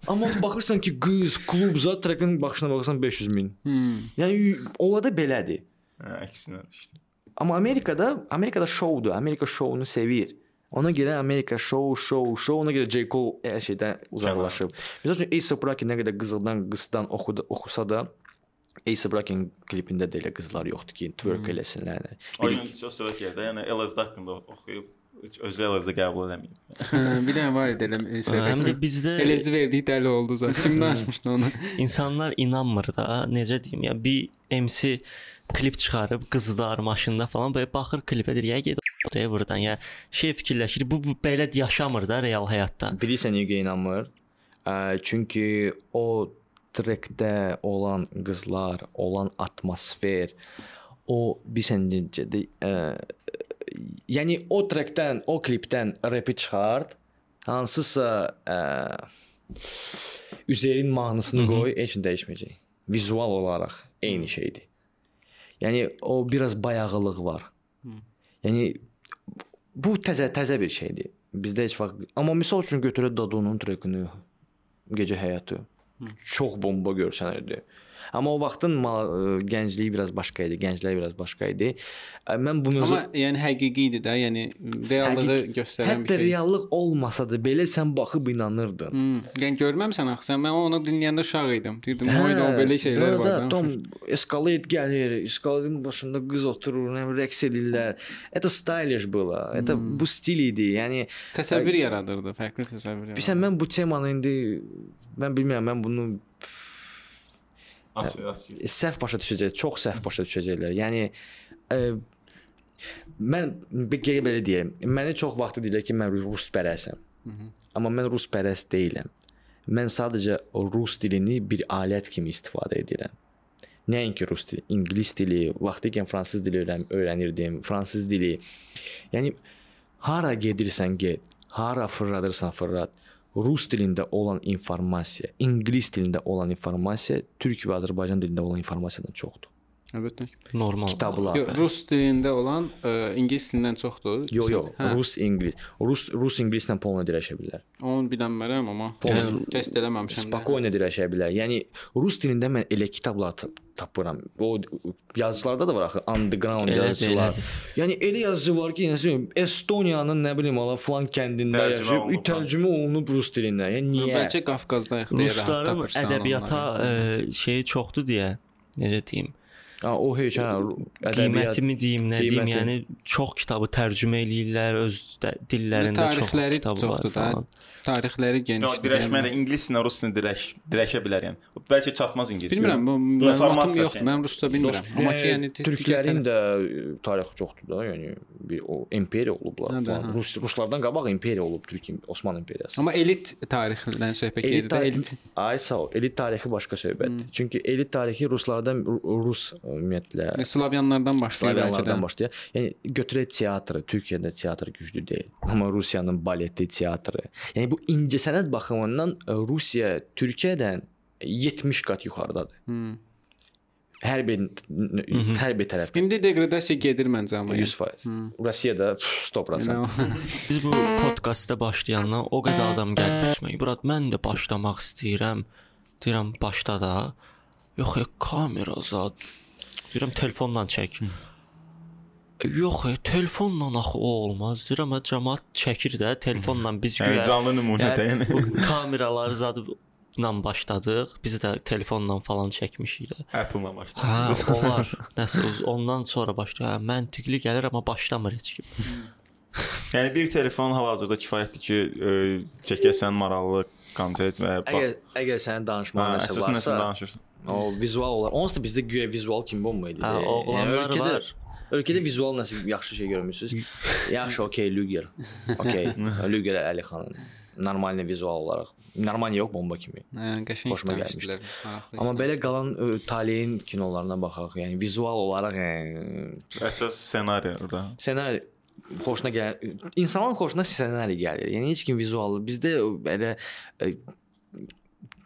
Amma baxırsan ki, qız, klub zat trackin baxışına baxırsan 500 min. Hmm. Yəni olada belədir. Hə, əksinə işte. Amma Amerikada, Amerikada şoudur. Amerika şounu sevir. Ona görə Amerika şou, şou, şou, ona görə J. Cole hər şeydən uzaqlaşıb. Məsəl üçün A$AP Rocky nə qədər qızıldan, qızdan oxudu, oxusa da A$AP Rocky'nin klipində də elə qızlar yoxdur ki, twerk eləsinlər. Oyun çox sevək yerdə. Yəni LSD haqqında oxuyub heç özü LSD qəbul eləməyib. Bir dənə var idi elə Həm söhbət. də bizdə Elezdi verdiyi dəli oldu zaten. <laughs> Kim danışmışdı onu? insanlar inanmır da, necə deyim, ya bir MC klip çıxarıb qızlar maşında falan belə baxır klipə deyir, ya get oraya burdan ya şey fikirləşir, bu, bu belə yaşamır da real həyatda. Bilirsən niyə inanmır? Ə, çünki o trekdə olan qızlar, olan atmosfer, o bilirsən necədir? Yəni o trekdən, o klipdən repi çıxart, hansısa ə, üzərin mahnısını qoy, heç nə dəyişməyəcək. Vizual olaraq eyni şeydir. Yəni o biraz bayağılıq var. Yəni bu təzə təzə bir şeydir. Bizdə heç vaxt amma misal üçün götürək Dadonun trekini Gecə həyatı çox bomba görsənirdi. Amma o vaxtın ma- gəncliyi biraz başqa idi, gənclər biraz başqa idi. Ə, Mən bu mövzu Amma yəni həqiqi idi də, yəni reallığı Həqiq- göstərən hətta bir şey. reallıq olmasa da belə sən baxıb inanırdın. Hmm, yəni görməmisən axı sən mən onu dinləyəndə uşaq idim. Deyirdim, "Oyda o belə şeylər da, var." da, da." Tom escalate gəlir, escalate'in başında qız oturur, nə bilim, rəqs edirlər. Это stylish было. Это bu stil idi. Yəni təsəvvür yaradırdı, fərqli təsəvvür. yaradırdı. bilirsən mən bu temanı indi mən bilmirəm, mən bunu As, as. səhv başa düşəcək, çox səhv başa düşəcəklər. Yəni ə, mən bir qeyd belə deyim. Məni çox vaxt deyirlər ki, mən rus pərəsəm. Amma mən rus pərəst deyiləm. Mən sadəcə rus dilini bir alət kimi istifadə edirəm. Nəinki rus dili, ingilis dili, vaxtı ikən fransız dili öyrən öyrənirdim, fransız dili. Yəni hara gedirsən get, hara fırladırsan fırlat. Rus dilində olan informasiya, ingilis dilində olan informasiya türk və Azərbaycan dilində olan informasiyadan çoxdur. Əlbəttə. Normal. Kitablar. Yox, rus dilində olan ə, ingilis dilindən çoxdur. Yox, yox, Hə, rus, ingilis. Rus rus ingilislə polna dirəşə bilər. Onu bilmirəm amma Yəni, test eləməmişəm. də. Spokojno dirəşə bilər. Yəni rus dilində mən elə kitablar ta- tapıram. O yazıçılarda da var axı underground Elədir, yazıçılar. elədir. Yəni elə yazıcı var ki, yəni Estoniyanın nə bilim ala falan kəndində yaşayıb, tərcümə olunub rus dilindən. Yəni niyə? Bəlkə Qafqazdayıq deyə rahat Rusların ədəbiyyata ə, şeyi çoxdur deyə necə deyim? Ha, o heç hə, Qiymətimi deyim, nə deyim, yəni çox kitabı tərcümə eləyirlər, öz də, dillərində çox tarixləri kitabı var çoxdur da. Tarixləri Yox, genişdir. dirəşmə ilə ingilislə rusla dirəş dirəşə bilər yəni. Bəlkə çatmaz ingilis. Bilmirəm, bu məlumatım yoxdur. şey. Mən rusca bilmirəm. Amma ki, yəni türklərin də e, tarixi çoxdur da, yəni bir o imperiya olublar Hə də, falan. hə. Rus ruslardan qabaq imperiya olub Türk im- Osman imperiyası. Amma elit tarixindən söhbət gedir elit. ay sağ ol. Elit tarixi başqa söhbətdir. Çünki elit tarixi ruslardan Ru- Rus ümumiyyətlə Slavyanlardan başlayır. Slavyanlardan başlayır. Yəni götürək teatrı, Türkiyədə teatr güclü deyil. Amma Rusiyanın baleti, teatrı. Yəni bu incəsənət baxımından e, Rusiya Türkiyədən 70 qat yuxarıdadır. Hmm. Hər bir hər bir tərəfdən İndi deqradasiya gedir məncə amma. 100%. Rusiyada pf, 100%. Yəni, <laughs> <laughs> Biz bu podkastda başlayandan o qədər adam gəlib düşmək. Murat, mən də başlamaq istəyirəm. Deyirəm, başla da. Yox, ya, kamera zad. Deyirəm, telefonla çək. Yox, ya, telefonla axı o olmaz. Deyirəm, cəmaət çəkir də telefonla biz <laughs> Yəni güya. canlı nümunədə yəni. bu kameraları zadı ilə başladıq. Biz də telefonla falan çəkmişik də. Apple-la başladı. Hə, olar. <laughs> Nəsə ondan sonra başlayır. Hə, məntiqli gəlir amma başlamır heç kim. Yəni bir telefon hal-hazırda kifayətdir ki, ə, çəkəsən maraqlı kontent və. Əgər əgər sənin danışmağın Hə, nəsə əsas nəsə varsa, danışırsan. o vizual olar. Onsuz da bizdə güya vizual kimi bomba idi. Hə, oğlanlar var. Ölkədə vizual nəsə yaxşı şey görmüsüz? Yaxşı, okey, Luger. Okey. <laughs> Luger Əlixanın normal vizual olaraq. Normal yox, bomba kimi. Hə, qəşəng Xoşuma işləmişdilər, maraqlı Amma belə qalan ö, taleyin kinolarına baxaq. Yəni vizual olaraq yəni Əsas ssenari orada. ssenari xoşuna gəlir. İnsanların xoşuna ssenari gəlir. Yəni heç kim vizualı bizdə belə ə,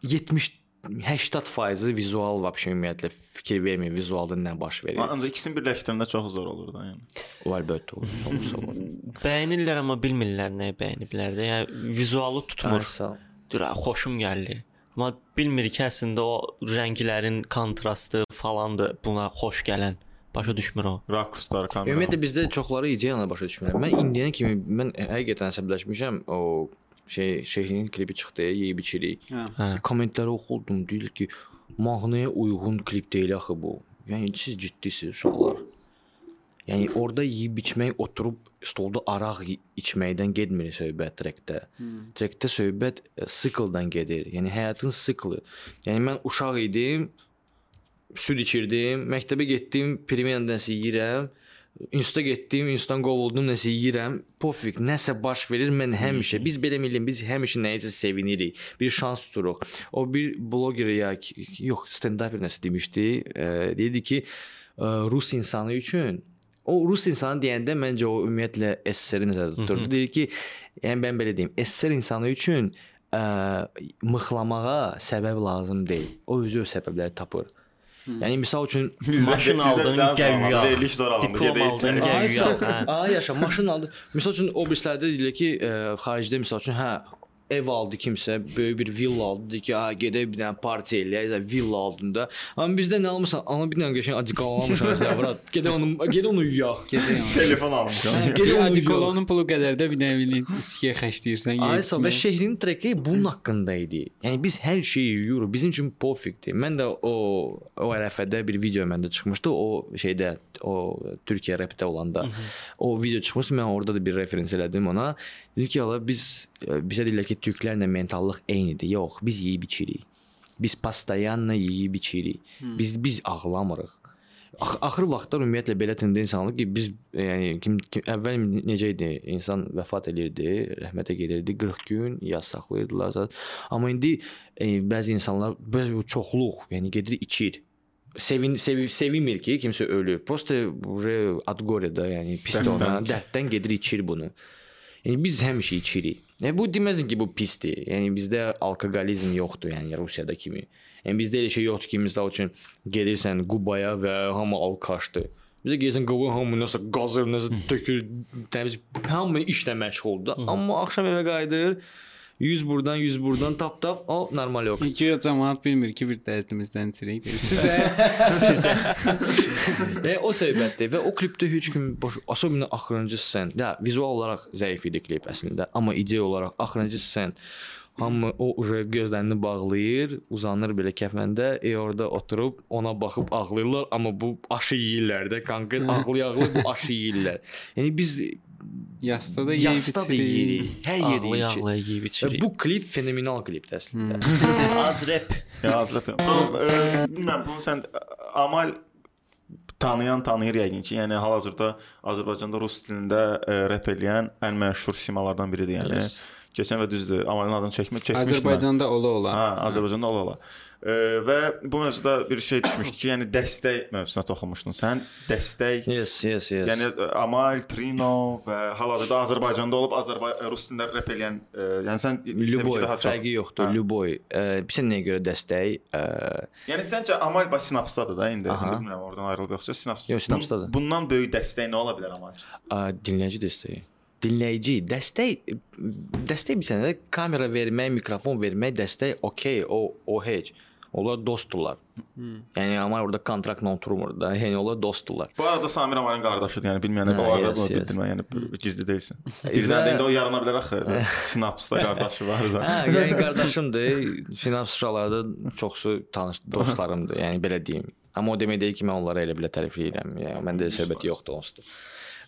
70 80% vizual vəbşə ümumiyyətlə fikir vermir vizualda nə baş verir. Ancaq ikisini birləşdirəndə çox zor olur da, yəni. O əlbəttə olur. Olsa <laughs> var. Bəyənirlər amma bilmirlər nəyi bəyəniblər də. Yəni vizualı tutmur. "Ə, xoşum gəldi. Amma bilmir ki, əslində o rənglərin kontrastı falandır buna xoş gələn. Başa düşmür o. Rakuslar, kamera. Ümumiyyətlə bizdə çoxları ideyanla başa düşmürəm. Mən indiyənə kimi mən həqiqətən əsəbləşmişəm. O şey Şeyxin klipi çıxdı, yeyib içirik. Hə. Hə. Kommentləri oxudum, deyir ki, mahnıya uyğun klip deyil axı bu. Yəni siz ciddisiz uşaqlar. Yəni orada yeyib içmək, oturub stolda araq içməkdən getmir söhbət trekdə. Trekdə söhbət e, sikldan gedir. Yəni həyatın siklı. Yəni mən uşaq idim, süd içirdim, məktəbə getdim, primerdən nəsə yeyirəm. İnstituta getdim, institutdan qovuldum, nəsə yeyirəm. Pofik, nəsə baş verir, mən həmişə biz belə millim, biz həmişə nəyisə sevinirik. Bir şans tuturuq. O bir bloger ya yox, stand-up nəsə demişdi. E, dedi ki, e, rus insanı üçün o rus insanı deyəndə məncə o ümumiyyətlə SSR-i nəzərdə tuturdu. Deyir ki, yəni mən belə deyim, SSR insanı üçün ə, mıxlamağa səbəb lazım deyil. O özü öz səbəbləri tapır. Yəni misal üçün <laughs> Maşın aldın, gəl yağ. Veriliş zor alındı. Gedə aldın, içəri. gəl Ay, yaşa, maşın aldı. Məsəl üçün o birislərdə deyilir ki, ə, xaricdə məsəl üçün hə ev aldı kimsə, böyük bir villa aldı, dedi ki, "Ha, gedək bir dənə parti eləyək, villa aldın da." Amma bizdə nə almısan? Ana bir dənə qəşəng adikal almışam məsələn, bura. Gedə onu, gedə onu yuyaq. Yəni. Telefon almışam. Gedə. Adikolonun pulu qədər də bir də bilin içkiyə xərcləyirsən. Ay sağ və şehrin treki bunun haqqında idi. Yəni biz hər şeyi yuyuruq. Bizim üçün pofikdir. Mən də o o ərəfədə bir video məndə çıxmışdı. O şeydə o Türkiyə rapdə olanda o video çıxmışdı. Mən orada da bir referens elədim ona. Dedim ki, "Ala biz e, bizə deyirlər ki, türklərlə mentallıq eynidir." Yox, biz yeyib içirik. Biz pastayanla yeyib içirik. Biz biz ağlamırıq. Ax axır vaxtlar ümumiyyətlə belə tendensiyalı ki, biz yəni kim, kim əvvəl necə idi? İnsan vəfat elirdi, rəhmətə gedirdi, 40 gün yas saxlayırdılar. Amma indi e, bəzi insanlar bəzi çoxluq, yəni gedir içir. Sevin sev, sevinmir ki, kimsə ölüb. Prosta goreda, yəni pis ona, dərddən gedir içir bunu. Yəni biz həmişə içirik. Yəni bu deməzdin ki, bu pisdir. Yəni bizdə alkoqolizm yoxdur, yəni Rusiyada kimi. Yəni bizdə elə şey yoxdur ki, misal üçün gedirsən Qubaya və hamı alkaşdır. Bizə gəlsən Quba hamı nəsə qazır, nəsə tökür, təmiz hamı işlə məşğuldur. Amma axşam evə qayıdır, 100 burdan, 100 burdan tap tap, o normal yox. İki cəmaət bilmir ki, bir dərdimizdən içirik deyir. Sizə Və o səbəbdir və o klipdə heç kim boş особенно axırıncı sən. Ya vizual olaraq zəif idi klip əslində, amma ideya olaraq axırıncı sən Hamı o uje gözlərini bağlayır, uzanır belə kəfəndə, e orada oturub ona baxıb ağlayırlar, amma bu aşı yeyirlər də, konkret ağlaya-ağlaya bu aşı yeyirlər. Yəni biz yasda da yeyib yasda da içirik. yeyirik, hər yerdə Ağlaya ağlaya yeyib içirik. bu klip fenomenal klipdir əslində. Az rep. Ya Azrəf. Bilmirəm, bunu sən Amal tanıyan tanıyır yəqin ki, yəni hal-hazırda Azərbaycanda rus dilində ə, rep eləyən ən məşhur simalardan biridir, yəni. Yes. Keçən və düzdür, Amalın adını çəkmə, çəkmişdim. Azərbaycanda ola ola. Ha, Azərbaycanda ola Ə, və bu mövzuda bir şey düşmüşdü ki, yəni dəstək mövzusuna toxunmuşdun. Sən dəstək Yes, yes, yes. Yəni Amal, Trino və hal-hazırda Azərbaycanda olub Azərbaycan rus dilində rep eləyən, ə, yəni sən Luboy, daha çox- fərqi yoxdur. Hə. Luboy. Bilirsən nəyə görə dəstək? Ə, Yəni səncə Amal bas sinapsdadır da indi. Aha. Bilmirəm oradan ayrılıb yoxsa sinaps. Yox, sinapsdadır. Bun- Bundan böyük dəstək nə ola bilər Amal? Ə, dinləyici dəstəyi. Dinləyici dəstək dəstək bir sənə kamera vermək, mikrofon vermək dəstək okey, o o heç. Onlar dostdular. Yəni amma orada kontraktla oturmur da. Yəni onlar dostdular. Bu arada Samir Amalın qardaşıdır. Yəni bilməyənlər Hə, o arada yes, bunu yes. bildirmə, yəni gizli deyilsin. <laughs> Birdən də indi o yarana bilər axı. Sinapsda qardaşı var Hə, zaten. yəni qardaşımdır. Sinaps uşaqlarda çoxsu tanış dostlarımdır. Yəni belə deyim. Amma o demək deyil ki, mən onları elə belə tərifləyirəm. Yəni məndə söhbət yoxdur onsuz.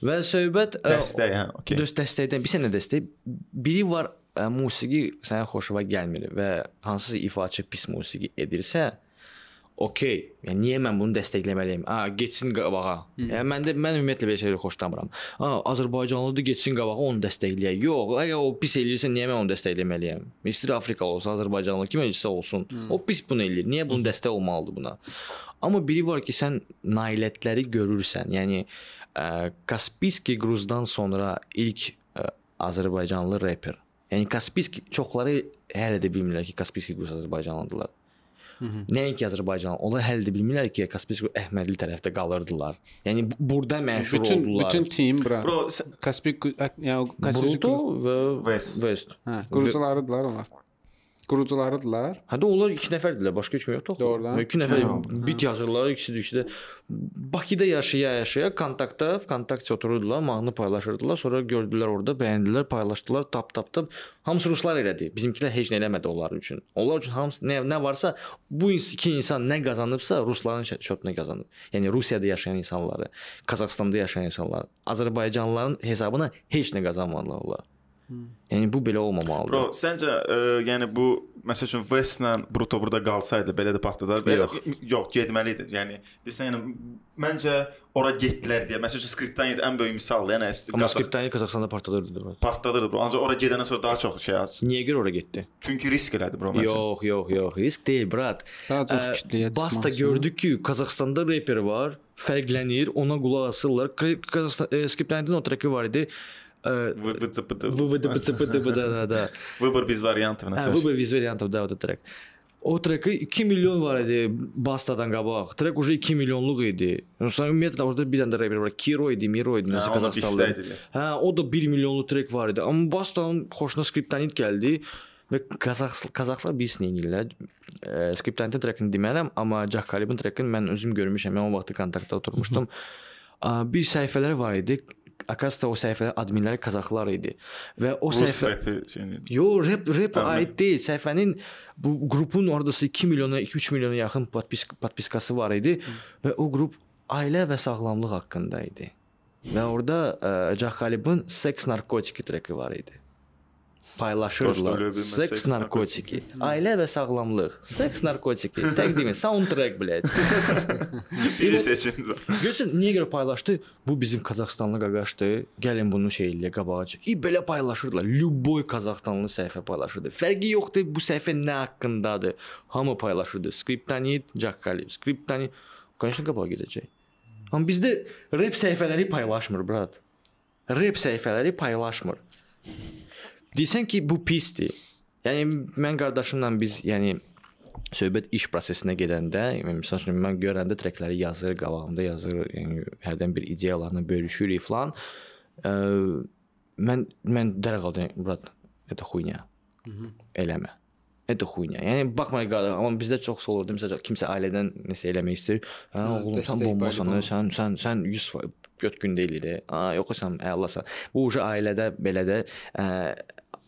Və söhbət ə, Dəstək, hə, okey. Düz dəstəkdən bir sənə dəstək. Biri var musiqi sənə xoşuna gəlmir və hansısa ifaçı pis musiqi edirsə, okey. Yəni niyə mən bunu dəstəkləməliyəm? A, getsin qabağa. Yəni mən də mən ümumiyyətlə belə şeyləri xoşlamıram. A, Azərbaycanlıdır getsin qabağa onu dəstəkləyək. Yox, əgər o pis eləyirsə niyə mən onu dəstəkləməliyəm? İstir Afrikalı olsa, Azərbaycanlı kim eləyirsə olsun. O pis bunu eləyir. Niyə bunu dəstək olmalıdır buna? Amma biri var ki, sən nailiyyətləri görürsən. Yəni ə, Kaspiski Gruzdan sonra ilk ə, Azərbaycanlı reper. Yəni Kaspiski çoxları hələ də bilmirlər ki, Kaspiski Gruz Azərbaycanlıdılar. Nəinki Azərbaycan, onlar hələ də bilmirlər ki, Kaspiski Əhmədli tərəfdə qalırdılar. Yəni bu- burada məşhur bütün oldular. bütün team bura. Bro, Kaspik yəni Kaspik Bruto və West. West. Hə, qurucularıdılar onlar. Qurucularıdılar. Hətta onlar 2 nəfərdirlər, başqa heç kim yoxdur. Doğrudan. 2 nəfər bit yazırlar, ikisi də ikisi də Bakıda yaşaya-yaşaya kontaktda, kontaktça otururdular, mahnı paylaşırdılar, sonra gördülər orada, bəyəndilər, paylaşdılar, tap tap tap. Hamısı ruslar elədi. Bizimkilər heç nə eləmədi onlar üçün. Onlar üçün hamısı nə, nə varsa bu iki insan nə qazanıbsa rusların şotuna qazanıb. Yəni Rusiyada yaşayan insanları, Qazaxstanda yaşayan insanlar, Azərbaycanlıların hesabına heç nə qazanmadılar onlar. Yəni bu belə olmamalıdır. Bro, səncə ə, yəni bu məsəl üçün Westlə Bruto burada qalsaydı belə də partladar. Belə, Yox. yox, getməli idi. Yəni desən yəni məncə ora getdilər deyə. Məsəl üçün Skriptaniya ən böyük misaldır. Yəni Amma Qazaq- Skriptani Qazaxstanda partladırdı. partladırdı bro. Ancaq ora gedəndən sonra daha çox şey aç. Niyə görə ora getdi? Çünki risk elədi bro məncə. Yox, yox, yox, risk deyil, brat. Daha çox Ə, kütləyə Basta gördük ki, Qazaxstanda reper var, fərqlənir, ona qulaq asırlar. Qazaxstan e, Skriptani'nin o treki var idi. VVCPD. VVDBCPD da da. <laughs> Выбор без вариантов на Hə, самом bu bir variantов da o da trek. O treki 2 milyon var idi Bastadan qabaq. Trek уже 2 milyonluq idi. Sonra ümumiyyətlə orada bir dənə də reper var. Kiro idi, Miro idi, nəsə Ha, onu Qazaxstanlı. bizdə idi, yes. Hə, o da 1 milyonluq trek var idi. Amma Bastanın xoşuna Skriptanit gəldi və Qazax Qazaxlar bilsin edirlər. E, Skriptanitin trekini demərəm, amma Jack Kalibin trekini mən özüm görmüşəm. Mən o vaxt kontaktda oturmuşdum. A, bir səhifələr var idi. Akasda o səhifələr adminləri Qazaxlar idi. Və o Rus səhifə rapi. Yo, rap Tamam. aid deyil. Səhifənin bu qrupun oradası 2 milyona, 2-3 milyona yaxın podpis podpiskası var idi və o qrup ailə və sağlamlıq haqqında idi. Və orada ə, Jack Kalibin seks narkotiki treki var idi Paylaşırdılar. Dost ölüyor, Seks seks, narkotiki. Ailə və sağlamlıq. Seks narkotiki. <laughs> Təqdimi soundtrack blət. <laughs> Bizi seçin. Görsən niyə görə paylaşdı? Bu bizim Qazaxstanlı qaqaşdır. Gəlin bunu şey eləyə qabağa çıx. İ belə paylaşırdılar. Lüboy Qazaxstanlı səhifə paylaşırdı. Fərqi yoxdur bu səhifə nə haqqındadır. Hamı paylaşırdı. Skriptanit, Jack Kalib, Skriptanit. Конечно, qabağa gedəcək. Amma bizdə rep səhifələri paylaşmır, brat. Rep səhifələri paylaşmır. Desən ki, bu pisdir. Yəni mən qardaşımla biz, yəni söhbət iş prosesinə gedəndə, yəni, məsəl üçün mən görəndə trekləri yazır, qabağımda yazır, yəni hərdən bir ideyalarını bölüşürük falan. Ə, mən mən dərhal deyirəm, brat, это хуйня. Eləmə. Это хуйня. Yəni baxmayın qardaş, amma bizdə çox olurdu. Məsələn, kimsə ailədən nəsə eləmək istəyir. Hə, oğlum sən dəstək bombasan, payı sən sən sən 100 göt gündə eləyir. Ha, yox sən əlasan. Bu uje ailədə belə də ə,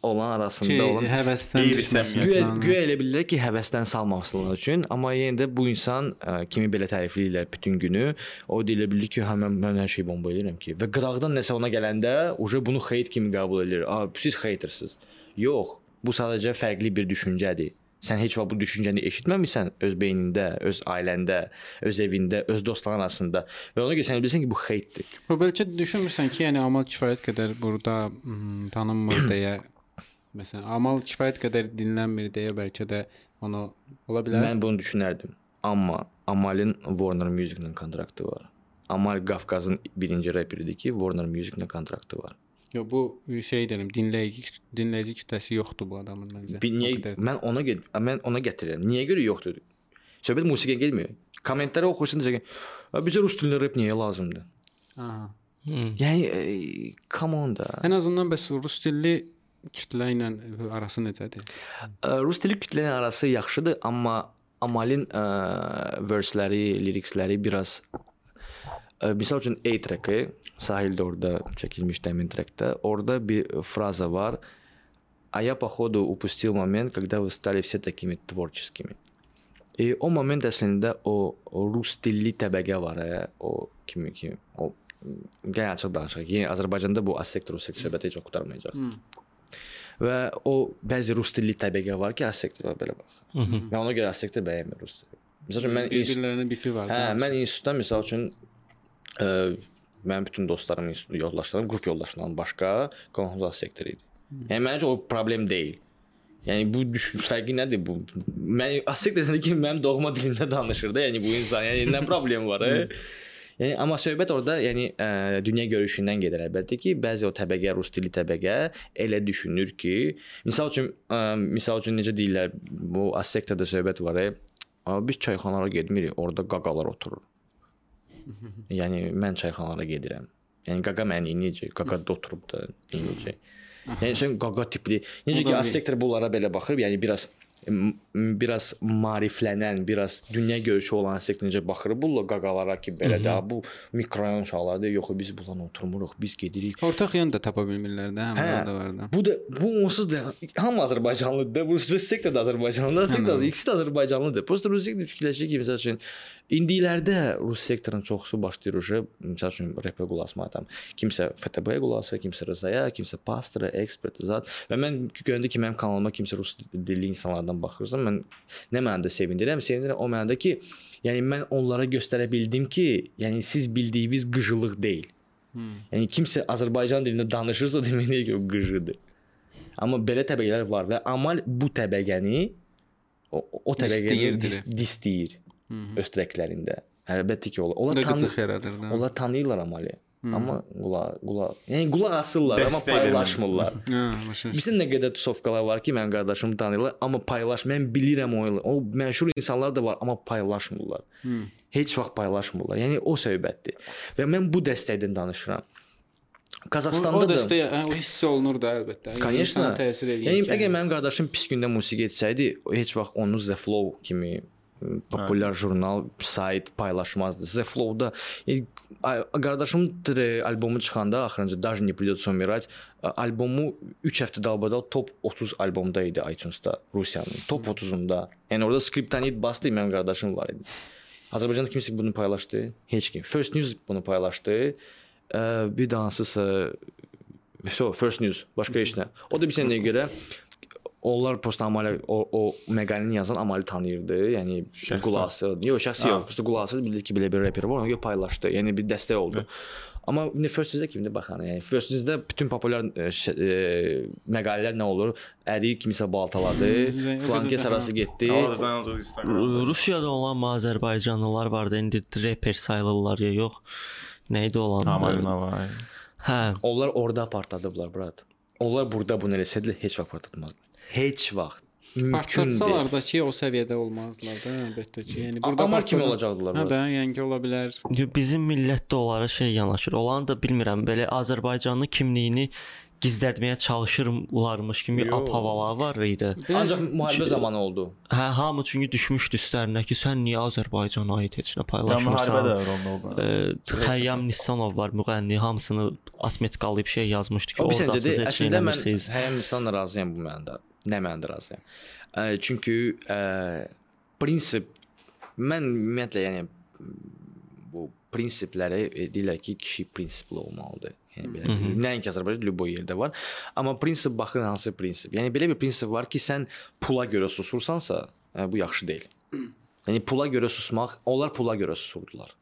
olan arasında Ki, olan Qeyri-səmimiyyət. Güya, elə bilirlər ki, həvəsdən salmamasınlar üçün, amma yenə də bu insan ə, kimi belə tərifləyirlər bütün günü, o deyilə bilir ki, hə mən, mən hər şeyi bomba edirəm ki. Və qıraqdan nəsə ona gələndə, uje bunu heyt kimi qəbul edir. A, siz heytersiniz. Yox, bu sadəcə fərqli bir düşüncədir. Sən heç vaxt bu düşüncəni eşitməmisən öz beynində, öz ailəndə, öz evində, öz dostların arasında. Və ona görə sən bilirsən ki, bu heytdir. Bu bəlkə düşünmürsən ki, yəni amal kifayət qədər burada tanınmır deyə məsələn, amal kifayət qədər dinlənmir deyə bəlkə də onu ola bilər. Mən bunu düşünərdim. Amma Amalin Warner Music-la kontraktı var. Amal Qafqazın birinci reperidir ki, Warner Music-la kontraktı var. Yox, bu şey deyirəm, dinləyici dinləyici kütləsi yoxdur bu adamın məncə. Bir niyə mən ona get mən ona gətirirəm. Niyə görə yoxdur? Söhbət musiqiyə gəlmir. Kommentləri oxursun deyəcək ki, "A, bizə rus dilində rep niyə lazımdır?" Aha. Yəni e, come on da. Ən azından bəs rus dilli kütlə ilə arası necədir? Ə, Rus dili kütlənin arası yaxşıdır, amma Amalin ə, versləri, liriksləri biraz ə, misal üçün A treki, sahildə orada çəkilmiş dəmin trekdə, orada bir fraza var. А я походу упустил момент, когда вы стали все такими творческими. E, o moment əslində o, o rus dilli təbəqə var, hə, o kimi ki, o gəl açıq danışaq. Yəni Azərbaycanda bu asektor rus söhbəti heç vaxt qurtarmayacaq. Və o bəzi rus dilli təbəqə var ki, asektor belə bax. Və ona görə asektor bəyənmir rus dili. Məsəl üçün mən bir-birlərinə bifi var. Hə, da. mən institutda məsəl üçün ə, mənim bütün dostlarım, institut yoldaşlarım, qrup yoldaşlarım başqa qonşu sektor idi. Yəni məncə o problem deyil. Yəni bu düş fərqi nədir bu? Mən asektor dedi ki, mənim doğma dilimdə danışır da, yəni bu insan, yəni nə problem var? E? Yəni amma söhbət orada, yəni ə, dünya görüşündən gedir əlbəttə ki, bəzi o təbəqə, rus dili təbəqə elə düşünür ki, misal üçün ə, misal üçün necə deyirlər, bu asektorda söhbət var. E, "A, biz çayxanalara getmirik, orada qaqalar oturur. <laughs> yəni mən çayxanalara gedirəm. Yəni qaqa məni necə, qaqa da oturub da necə. <laughs> Yəni sən qaqa tipli, necə ki da bir- asektor bunlara belə baxır, yəni biraz biraz maariflənən, biraz dünya görüşü olan sektor necə baxır bu qaqalara ki, belə də bu mikrorayon uşaqlardır, yox biz bunlarla oturmuruq, biz gedirik. Ortaq yön də tapa bilmirlər də, Hə. həm də var da. Bu da bu onsuz da hamı Azərbaycanlıdır. Bu Rus sektor da Azərbaycanlıdır. Sektor da ikisi də Azərbaycanlıdır. Prosta Rus sektor fikirləşir ki, məsəl üçün indilərdə Rus sektorun çoxusu başlayır uje, məsəl üçün rep qulaq adam. Kimsə FTB qulaq asır, kimsə Rızaya, kimsə Pastra, ekspert zat və mən görəndə ki, mənim kanalıma kimsə rus dilli insanlardan baxırsa, mən nə mənada sevindirəm? Sevindirəm o mənada ki, yəni mən onlara göstərə bildim ki, yəni siz bildiyiniz qıcılıq deyil. Yəni kimsə Azərbaycan dilində danışırsa <laughs> deməkdir ki, o qıcıdır. Amma belə təbəqələr var və amal bu təbəqəni o, o təbəqəni Disləyirdir. dis, disləyir öz treklərində. Əlbəttə ki, onlar Da onlar tanı qıcıq yaradır da. onlar tanıyırlar amalı. Amma qulaq qulaq yəni qulaq asırlar, amma Dəstək vermirlər. paylaşmırlar. Hə, <laughs> başa. Bizim nə qədər tusovkalar var ki, mənim qardaşım tanıyırlar, amma paylaş. Mən bilirəm o o məşhur insanlar da var, amma paylaşmırlar. Heç vaxt paylaşmırlar. Yəni o söhbətdir. Və mən bu dəstəkdən danışıram. O, Qazaxstanda o da dəstək, hə, o hiss olunur da əlbəttə. Yəni Конечно. insana təsir edir. Yəni əgər mənim qardaşım pis gündə musiqi etsəydi, o heç vaxt onu The Flow kimi m, populyar jurnal, sayt paylaşmazdı. The Flow-da yəni, a- qardaşım tre- albomu çıxanda axırıncı Даже не придется умирать a- albomu 3 həftə dalbadal top 30 albomda idi iTunes-da Rusiyanın top 30-unda. Yəni orada Skriptonit bastı, mənim qardaşım var idi. Azərbaycanda kimsə bunu paylaşdı? Heç kim. First News bunu paylaşdı. Ə, bir də hansısa So, First News, başqa heç nə. O da bir sənəyə görə onlar post amalə o, o məqaləni yazan amalı tanıyırdı. Yəni qulası. Yox, şəxsi yox. Prosta qulası bilir ki, belə bir reper var, ona görə paylaşdı. Yəni bir dəstək oldu. Amma indi First News-də kimdə baxan, yəni First News-də bütün populyar e, e, məqalələr nə olur? Əri kimisə baltaladı, <laughs> Zəng- flankes arası getdi. Instagram. Rusiyada olan Azərbaycanlılar vardı. İndi reper sayılırlar ya, yox. Nə idi olan? Hamalına var. Hə. Onlar orada partladıblar, brat. Onlar burada bunu eləsədilər heç vaxt partlatmazdılar. Heç vaxt. Partlatsalar da ki, o səviyyədə olmazdılar da, əlbəttə ki. Yəni burada Amma kimi partladan- olacaqdılar? Hə də, yəni ola bilər. Bizim millət də onlara şey yanaşır. Olanı da bilmirəm, belə Azərbaycanlı kimliyini gizlətməyə çalışırlarmış kimi Yox. ap-havalar var idi. Ancaq müharibə zamanı oldu. Hə, hamı çünki düşmüşdü üstlərinə ki, sən niyə Azərbaycana aid heç nə Ya müharibə paylaşmırsan? də oldu. Xəyyam Nissanov var, müğənni, hamısını atmetqalayıb şey yazmışdı ki, orada siz heç nə Əslində mən eləmirsiniz. həyəm insanla razıyam bu mənada. Nə mənada razıyam? Ə, çünki ə, prinsip mən ümumiyyətlə yəni bu prinsipləri e, deyirlər ki, kişi prinsipli olmalıdır. Yəni belə nəinki Azərbaycanda, любой yerdə var. Amma prinsip baxır hansı prinsip. Yəni belə bir prinsip var ki, sən pula görə susursansa, ə, bu yaxşı deyil. Yəni pula görə susmaq, onlar pula görə susurdular.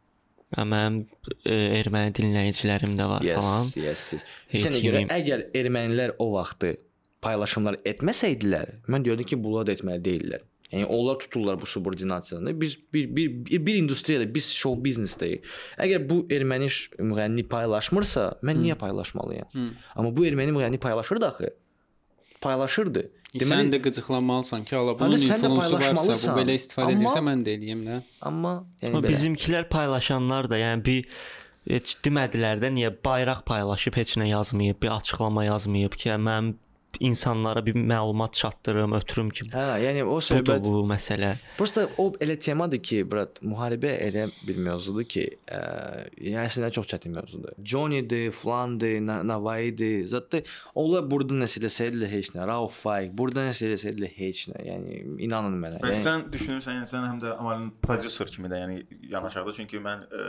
Hə, Mənim ə, erməni dinləyicilərim də var Yes, falan. yes, yes. Heyt Sənə görə kimi. əgər ermənilər o vaxtı paylaşımlar etməsəydilər, mən deyirdim ki, bunlar da etməli deyillər. Yəni onlar tuturlar bu subordinasiyanı. Biz bir bir bir, bir industriyada, biz show biznesdəyik. Əgər bu erməni müğənni paylaşmırsa, mən niyə paylaşmalıyam? Amma bu erməni müğənni paylaşırdı axı. Paylaşırdı. Sən də qıcıqlanmalısan ki, ala bunun influensu varsa, bu belə istifadə Amma- edirsə mən də eləyim də. amma yəni Amma belə. bizimkilər paylaşanlar da, yəni bir heç demədilər də niyə bayraq paylaşıb heç nə yazmayıb, bir açıqlama yazmayıb ki, mənim insanlara bir məlumat çatdırım, ötürüm ki, Hə, yəni o budur söhbət bu məsələ. Prosta o elə temadır ki, brat, müharibə elə bir mövzudur ki, ə, yəni əslində çox çətin mövzudur. Johnny-dir, Flan-dir, Na- Navai-dir. Zətdə onlar burada nəsə eləsəydilər heç nə, Rauf Faik, burada nəsə eləsəydilər heç nə. Yəni inanın mənə. Bəs Yəni, sən düşünürsən, yəni sən həm də Amalın prodüser kimi də yəni yanaşaqda çünki mən ə,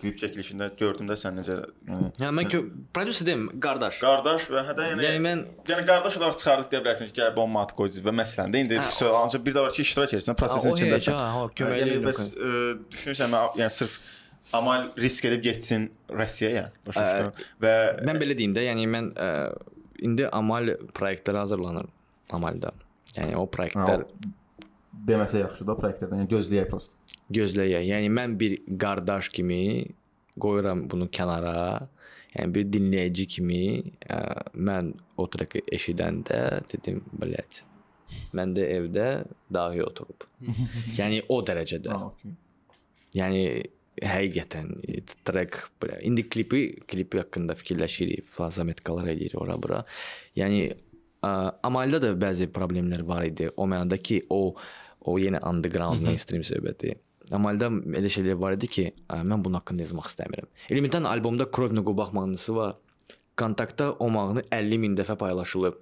klip çəkilişində gördüm də sən necə yəni Yəni mən prodüser deyim, qardaş. qardaş və hətta yəni Yəni mən yəni qardaş olaraq çıxardıq deyə bilərsiniz ki, gəl bomba at qoy və məsələn də indi Hə, ancaq bir də var ki, iştirak edirsən, prosesin içindəsən. ha, ha, Yəni köməkli. bəs ə, düşünürsən yəni sırf amal risk edib getsin Rusiyaya başa düşdün və Mən belə deyim də, yəni mən ə, indi Amal layihələri hazırlanır Amalda. Yəni o layihələr deməsə yaxşıdır da proyektlərdən, yəni gözləyək prosta. gözləyək. Yəni mən bir qardaş kimi qoyuram bunu kənara. Yəni bir dinləyici kimi ə, mən o treki eşidəndə dedim, blət. Mən də evdə dahi oturub. <laughs> yəni o dərəcədə. Yəni həqiqətən e, trek indi klipi klipi haqqında fikirləşirik, zametkalar eləyirik ora bura. Yəni ə, Amalda da bəzi problemlər var idi. O mənada ki, o o yenə underground mainstream söhbəti. Amalda elə şeylər var idi ki, mən bunun haqqında yazmaq istəmirəm. Elementan albomda Krovna Qubaq mahnısı var. Kontaktda o mahnı 50 min dəfə paylaşılıb.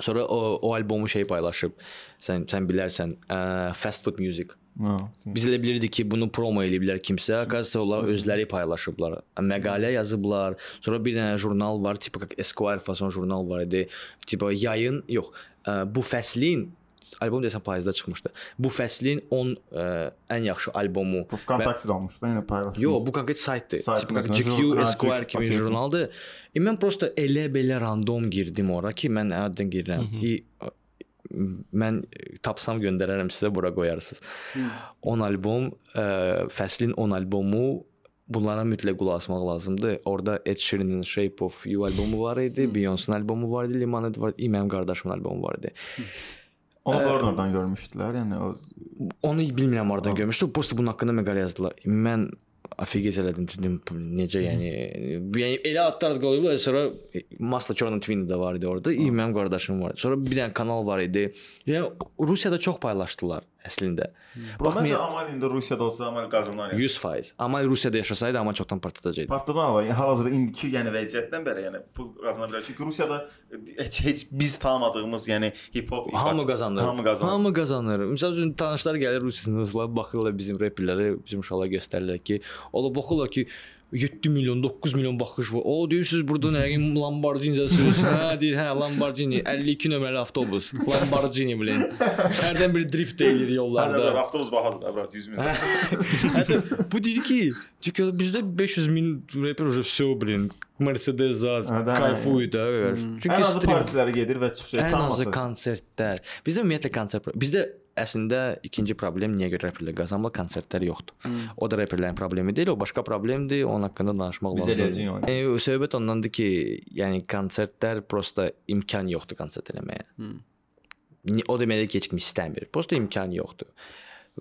Sonra o, o albomu şey paylaşıb. Sən sən bilərsən, ə, Fast Food Music. Ha. Biz elə bilirdik ki, bunu promo eləyiblər kimsə, qazsa onlar özləri paylaşıblar. Məqalə yazıblar. Sonra bir dənə jurnal var, tipi Esquire fason jurnal var idi. Tipi yayın, yox, ə, bu fəslin albom desən payızda çıxmışdı. Bu fəslin 10 ə, ən yaxşı albomu. Bu kontaktda olmuş da, yəni paylaşmış. Yo, bu konkret saytdır. Sayt Tipi məsələn, GQ, Esquire kimi jurnaldır. E, mən prosta elə belə random girdim ora ki, mən hərdən girirəm. E, mən tapsam göndərərəm sizə bura qoyarsınız. 10 albom, ə, fəslin 10 albomu bunlara mütləq qulaq asmaq lazımdır. Orda Ed Sheeran'ın Shape of You albomu var idi, Beyoncé-nin albomu var idi, Lemonade var idi, mənim qardaşımın albomu var idi. Onu Warner-dan görmüşdülər, yəni o Onu bilmirəm hardan görmüşdüm. Prosta bunun haqqında məqalə yazdılar. Mən afigez elədim dedim necə yəni yəni elə adlar qoyublar sonra Masla Jordan Twin də var idi orada. Mənim qardaşım var. Sonra bir dənə kanal var idi. Yəni Rusiyada çox paylaşdılar əslində. Bax məncə Amal indi Rusiyada olsa Amal qazanar. yəni. 100%. Amma Rusiyada yaşasaydı amma çoxdan partladacaqdı. Partladan hava, yəni hal-hazırda indiki yəni vəziyyətdən belə yəni pul qazana bilər. Çünki Rusiyada heç, heç biz tanımadığımız, yəni hip-hop Hamı qazanır. Hamı qazanır. Hamı qazanır. Məsəl üçün tanışlar gəlir Rusiyalılar baxırlar bizim reperlərə, bizim uşaqlara göstərirlər ki, ola baxırlar ki 7 milyon, 9 milyon baxış var. O deyir siz burada nə yəni Lamborghini sürürsünüz. <laughs> hə deyir, hə Lamborghini 52 nömrəli avtobus. Lamborghini bilin. Hərdən bir drift eləyir Hə, yollarda. də avtobus bahadır, brat 100 min. <laughs> Hətta bu deyir ki, çünki bizdə 500 min reper уже всё bilin. Mercedes az, Hə, də, kayfuy da. Çünki Ən azı stream- partilərə gedir və çıxış Ən azı tanımasın. konsertlər. Bizdə ümumiyyətlə konsert bizdə əslində ikinci problem niyə görə reperlər qazanmır, konsertlər yoxdur. Hmm. O da reperlərin problemi deyil, o başqa problemdir. Onun haqqında danışmaq Bizə lazımdır. eləyəcək onu. E, söhbət ondandır ki, yəni konsertlər prosta imkan yoxdur konsert eləməyə. Hmm. O deməkdir ki, heç kim istəmir. Prosta imkan yoxdur.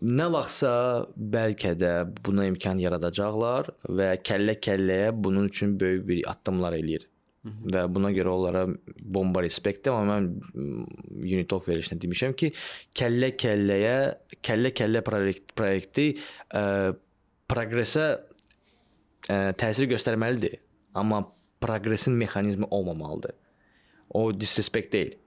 Nə vaxtsa bəlkə də buna imkan yaradacaqlar və kəllə-kəlləyə bunun üçün böyük bir addımlar eləyir. Və buna görə onlara bomba respektdir, amma mən mm, Unitalk verilişində demişəm ki, kəllə-kəlləyə, kəllə-kəllə proyekt proyekti ə, proqresə ə, təsir göstərməlidir, amma proqresin mexanizmi olmamalıdır. O disrespect deyil.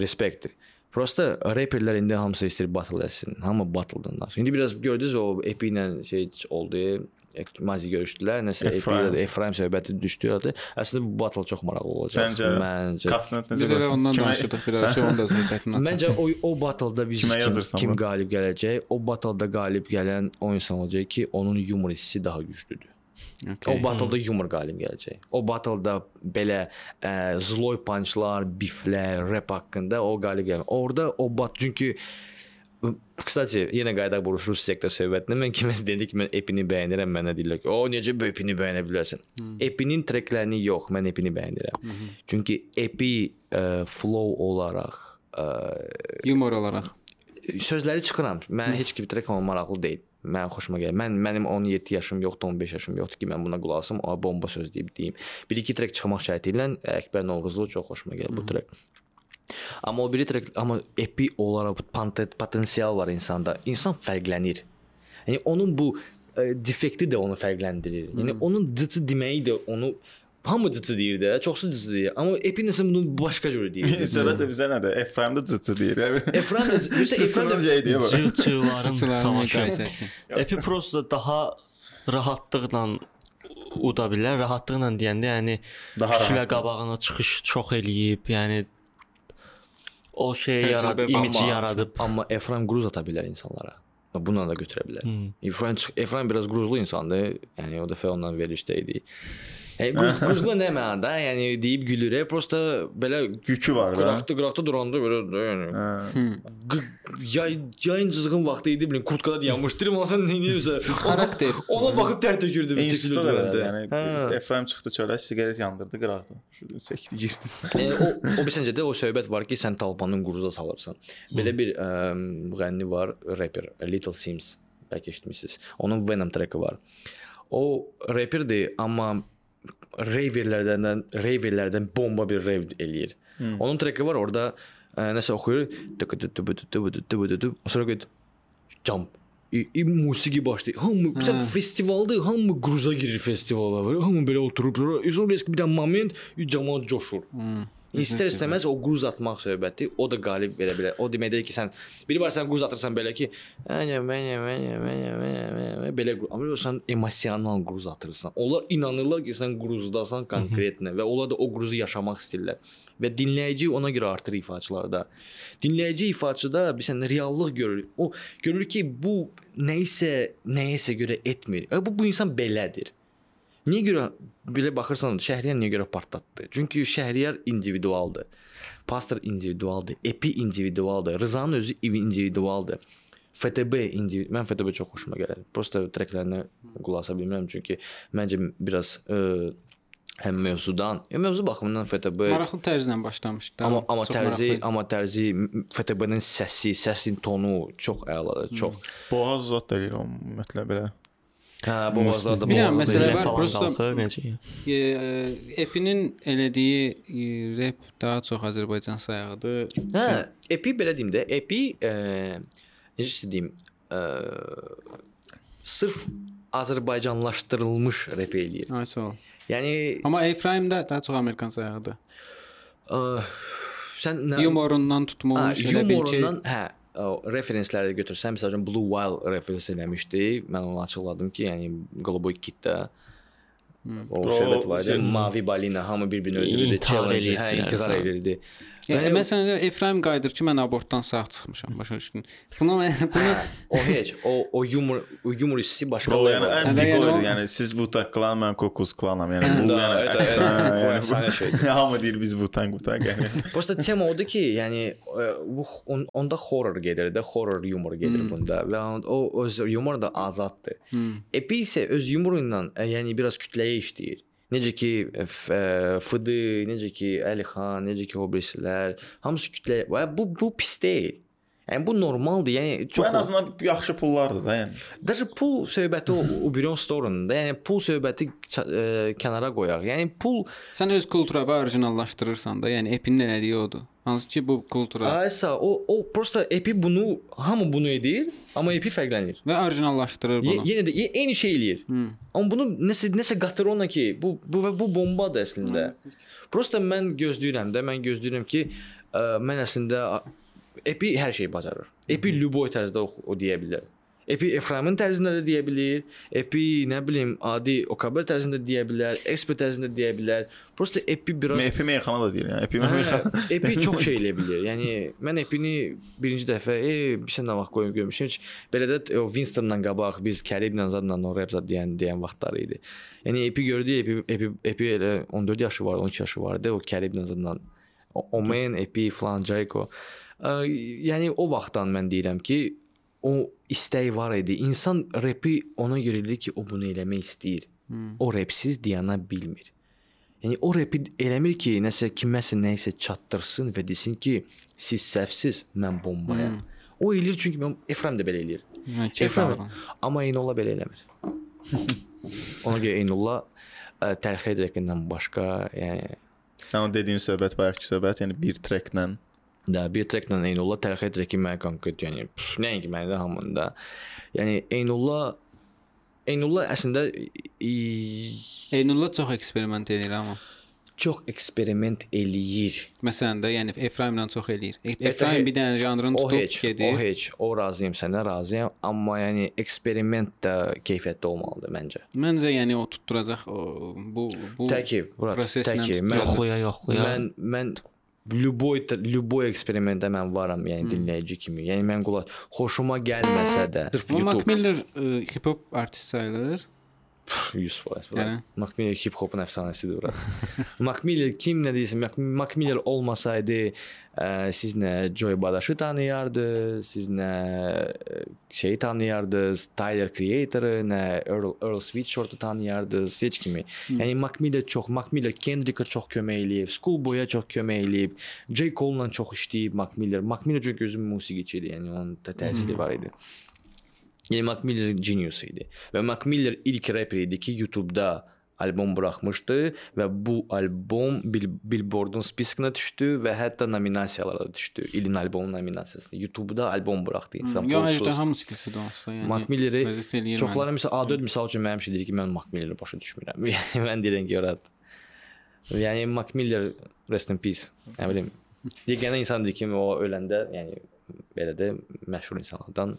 Respektdir. Prosta reperlər indi hamısı istəyir battle etsin. Hamı battledan danışır. İndi biraz gördünüz o EP ilə şey oldu. Mazi görüşdülər. Nəsə Efraim. Efraim söhbəti düşdü. Əslində bu battle çox maraqlı olacaq. Səncə? Məncə. Kapsnet necə? Biz elə ondan Kimə- danışırdıq bir ara ki, onu da <laughs> söhbətindən Məncə o o battle-da biz Kimə kim, kim qalib gələcək? O battle-da qalib gələn o insan olacaq ki, onun yumor hissi daha güclüdür. O battle-da yumor qalib gələcək. O battle-da belə ə, zloy punchlar, biflər, rap haqqında o qalib gəlmir. Orda o bat çünki Kstati, yenə qayıdaq bu rus sektor söhbətinə. Mən kiməsə dedi ki, mən epini bəyənirəm, mənə deyirlər ki, "O, necə bu epini bəyənə bilərsən?" Hmm. Epinin treklərini yox, mən epini bəyənirəm. Hmm. Çünki epi ə, flow olaraq ə, yumor olaraq. sözləri çıxıram. Mən heç kim trek olmaq maraqlı deyil. Mən xoşuma gəlir. Mən mənim 17 yaşım yoxdur, 15 yaşım yoxdur ki, mən buna qulaq asım, o bomba söz deyib deyim. Bir iki trek çıxmaq şərti ilə Əkbər Novruzlu çox xoşuma gəlir bu trek. Amma o biri trek, amma epi olaraq potensial var insanda. İnsan fərqlənir. Yəni onun bu ə, defekti də onu fərqləndirir. Yəni onun cıcı deməyi də onu hamı cıcı deyir də, çoxsu cıcı deyir. Amma epi nəsə bunu başqa cür deyir. <laughs> Söhbət də bizə nədir? Efraim də cıcı deyir. <laughs> Efran da, Efran Cıcının da şey. Cığcığların Çıçıların savaşı. Epi prosta daha rahatlıqla uda bilər. Rahatlıqla deyəndə, yəni Daha kütlə rahat. qabağına çıxış çox eləyib, yəni o şey Təcrübə yaradıb, imici baxma. yaradıb. Amma Efraim qruz ata bilər insanlara. Bununla da götürə bilər. Hmm. Efraim çıx- Efraim biraz qruzlu insandır. Yəni o dəfə ondan verilişdə idi. Yəni qruz, qruzlu nə mənada? Yəni deyib gülür. e, Prosta belə Yükü var da. qıraqda qıraqda duranda belə yəni Hə. yay yayın cızğın vaxtı idi bilin kurtkada dayanmışdır. Amma sən nə edirsən? Xarakter. <laughs> Ona baxıb tər tökürdü. Da belə, yəni. Efraim çıxdı çölə, siqaret yandırdı, qıraqdı. Şurada çəkdi, girdi. Yəni o o bir səncədə o söhbət var ki, sən Talpanın quruza salırsan. Belə bir ə, müğənni var, rapper, Little Sims. Bəlkə eşitmisiniz. Onun Venom treki var. O rapperdir, amma raverlərdən raverlərdən bomba bir rave eləyir. Onun treki var, orada ə, nəsə oxuyur. Sonra qoyur jump. İ, i musiqi başlayır. Hamı bir Hə. festivalda hamı qruza girir festivala. Hamı belə oturub, sonra bir dənə moment cəmaət coşur. Hmm. İstər istəməz o qruz atmaq söhbəti o da qalib verə bilər. O deməkdir ki, sən biri var sən qruz atırsan belə ki, mənə mənə mənə mənə mənə belə qruz- amma sən emosional qruz atırsan. Onlar inanırlar ki, sən qruzdasan konkretlə və onlar da o qruzu yaşamaq istəyirlər. Və dinləyici ona görə artır ifaçılarda. Dinləyici ifaçıda bilsən reallıq görür. O görür ki, bu nəyisə nəyəsə görə etmir. E, bu bu insan belədir. Niyə görə belə baxırsan, Şəhriyar niyə görə partlatdı? Çünki Şəhriyar individualdır. Pastor individualdır, Epi individualdır, Rızanın özü individualdır. FTB individual. Mən FTB çox xoşuma gəlir. Prosta treklərinə qulaq asa bilmirəm çünki məncə biraz ə, həm mövzudan, ya mövzu baxımından FTB Maraqlı tərzlə başlamışdı. Amma amma Çox tərzi, maraqlı amma tərzi FTB-nin səsi, səsin tonu çox əladır, çox. Boğaz zot da eləyir o ümumiyyətlə belə. Hə, boğazlar da Bilirəm, boğazlar məsələ var, prosta-? E, Epinin elədiyi e, rep daha çox Azərbaycan sayağıdır. Hə, Epi belə deyim də, Epi ə, necə deyim, ə, sırf Azərbaycanlaşdırılmış rep eləyir. Ay sağ ol. Yəni Amma Efraim də daha çox Amerikan sayağıdır. ə, sən nə Yumorundan tutmuş, elə bil ki, yumorundan, hə, referensləri götürsəm, məsəl üçün Blue Whale referens eləmişdi. Mən onu açıqladım ki, yəni Qoloboy kitdə hmm. o söhbət var idi. Mavi balina hamı bir-birini öldürürdü, challenge, hə, intihar edirdi. Yəni- məsələn Efraim qayıdır ki, mən abortdan sağ çıxmışam, başa düşdün. Bunu bunu O heç, o o yumor o yumor hissi başqa O yəni ən Yəni, pik yəni Yəni siz Wu-Tang Clan, mən Kokuz Klanam. Yəni bu Da, yəni əfsanə, bu. <laughs> Hamı deyir biz Wu-Tang, Wu-Tang yəni. <laughs> Prosta tema odur ki, yəni e, bu on, onda horror gedir də, horror yumor gedir Hmm. bunda və o öz yumor da azaddır. Hmm. Epi isə öz yumoru ilə e, yəni biraz kütləyə işləyir. Necə ki e, F- e, necə ki Əlixan, necə ki o birisilər, hamısı kütləyə. Və bu bu pis deyil. Yəni bu normaldır. Yəni çox bu ən azından yaxşı pullardır da, yəni. Dəci pul söhbəti o bürün storunda, yəni pul söhbəti ə, э, kənara qoyaq. Yəni pul sən öz kulturava orijinallaşdırırsan da, yəni epin nə dediyi odur. Hansı ki bu kultura. Aysa o o prosta epi bunu hamı bunu edir, amma epi fərqlənir və orijinallaşdırır bunu. Ye, yenə də ye, eyni şey eləyir. Hmm. Amma bunu nəsə nəsə qatır ona ki, bu bu bu bombadır əslində. Hmm. Prosta mən gözləyirəm də, mən gözləyirəm ki, ə, mən əslində epi hər şey bacarır. Epi любой tərzdə o, o deyə bilər. Epi Efraimin tərzində də deyə bilir. Epi nə bilim adi Okabel tərzində deyə bilər, expert tərzində deyə bilər. Prosta epi biraz Epi meyxana da deyir yəni. Epi Hə, meyxana. Epi çox şey eləyə <laughs> bilər. Yəni mən Epini birinci dəfə, e, bir şey nə vaxt qoyub görmüşəm. Heç Belə də o Winstondan qabaq biz Kariblə zadla o rap zad deyən deyən vaxtları idi. Yəni Epi gördü, Epi Epi Epi elə 14 yaşı var, 13 yaşı vardı. O Kariblə zadla o Omen, Epi, falan Jayco. Ə, Yəni o vaxtdan mən deyirəm ki, o istəyi var idi. İnsan repi ona görə eləyir ki, o bunu eləmək istəyir. Hmm. O repsiz dayana bilmir. Yəni o repi eləmir ki, nəsə kiməsə nə isə çatdırsın və desin ki, siz səhvsiz, mən bombayam. Hmm. O eləyir çünki mən Efrem də belə eləyir. Hə, Efrem, amma Eynolla belə eləmir. <laughs> Ona görə Eynolla ə, tərixi direktindən başqa, yəni Sən o dediyin söhbət bayaqki söhbət, yəni bir treklə da bir treklə Eynolla tərixi direki mənə konkret, yəni nəinki mənə də hamında. Yəni Eynolla Eynolla əslində i, Eynullah çox eksperiment edir amma. çox eksperiment eləyir. Məsələn də, yəni Efraimlə çox eləyir. Efraim bir dənə janrını O tutub heç, o gedir. heç, o razıyam sənə razıyam, amma yəni eksperiment də keyfiyyətli olmalıdır məncə. Məncə yəni o tutturacaq o bu bu Təki, bura, proseslə təki. Mən Yoxlaya, yoxlaya. mən mən Любой любой eksperimentdə mən varam, yəni Hmm. dinləyici kimi. Yəni mən qulaq xoşuma gəlməsə də, sırf Amma Mac YouTube Miller ə, hip-hop artist sayılır. 100% Yəni? bura. Mac Miller hip-hopun əfsanəsidir bura. <laughs> Mac Miller kim nə deyirsə, Mac, Miller olmasaydı, ə, siz nə Joy Badaşı tanıyardınız, siz nə ə, şeyi tanıyardınız, Tyler Creator-ı, nə Earl, Earl Sweatshirt'ı tanıyardınız, heç kimi. Yəni Mac Miller çox, Mac Miller Kendrick-ə çox kömək eləyib, Schoolboy-a çox kömək eləyib, J. Cole-la çox işləyib Mac Miller. Mac Miller çünki özü musiqiçidir, yəni onun da təsiri var idi. Yəni Mac Miller genius idi. Və Mac Miller ilk rapper idi ki, YouTube-da albom buraxmışdı və bu albom Bill Billboard-un spiskına düşdü və hətta nominasiyalara düşdü. İlin albomu nominasiyasına. YouTube-da albom buraxdı insan. Ya pulsuz. əjdaha musiqisi də olsa, yəni. Mac Milleri çoxları məsəl A4 misal üçün mənim üçün deyir ki, mən Mac Milleri başa düşmürəm. <laughs> Yəni mən deyirəm ki, yorat. Yəni Mac Miller rest in peace. Nə bilim. Yeganə insan deyir ki, o öləndə, yəni belə də məşhur insanlardan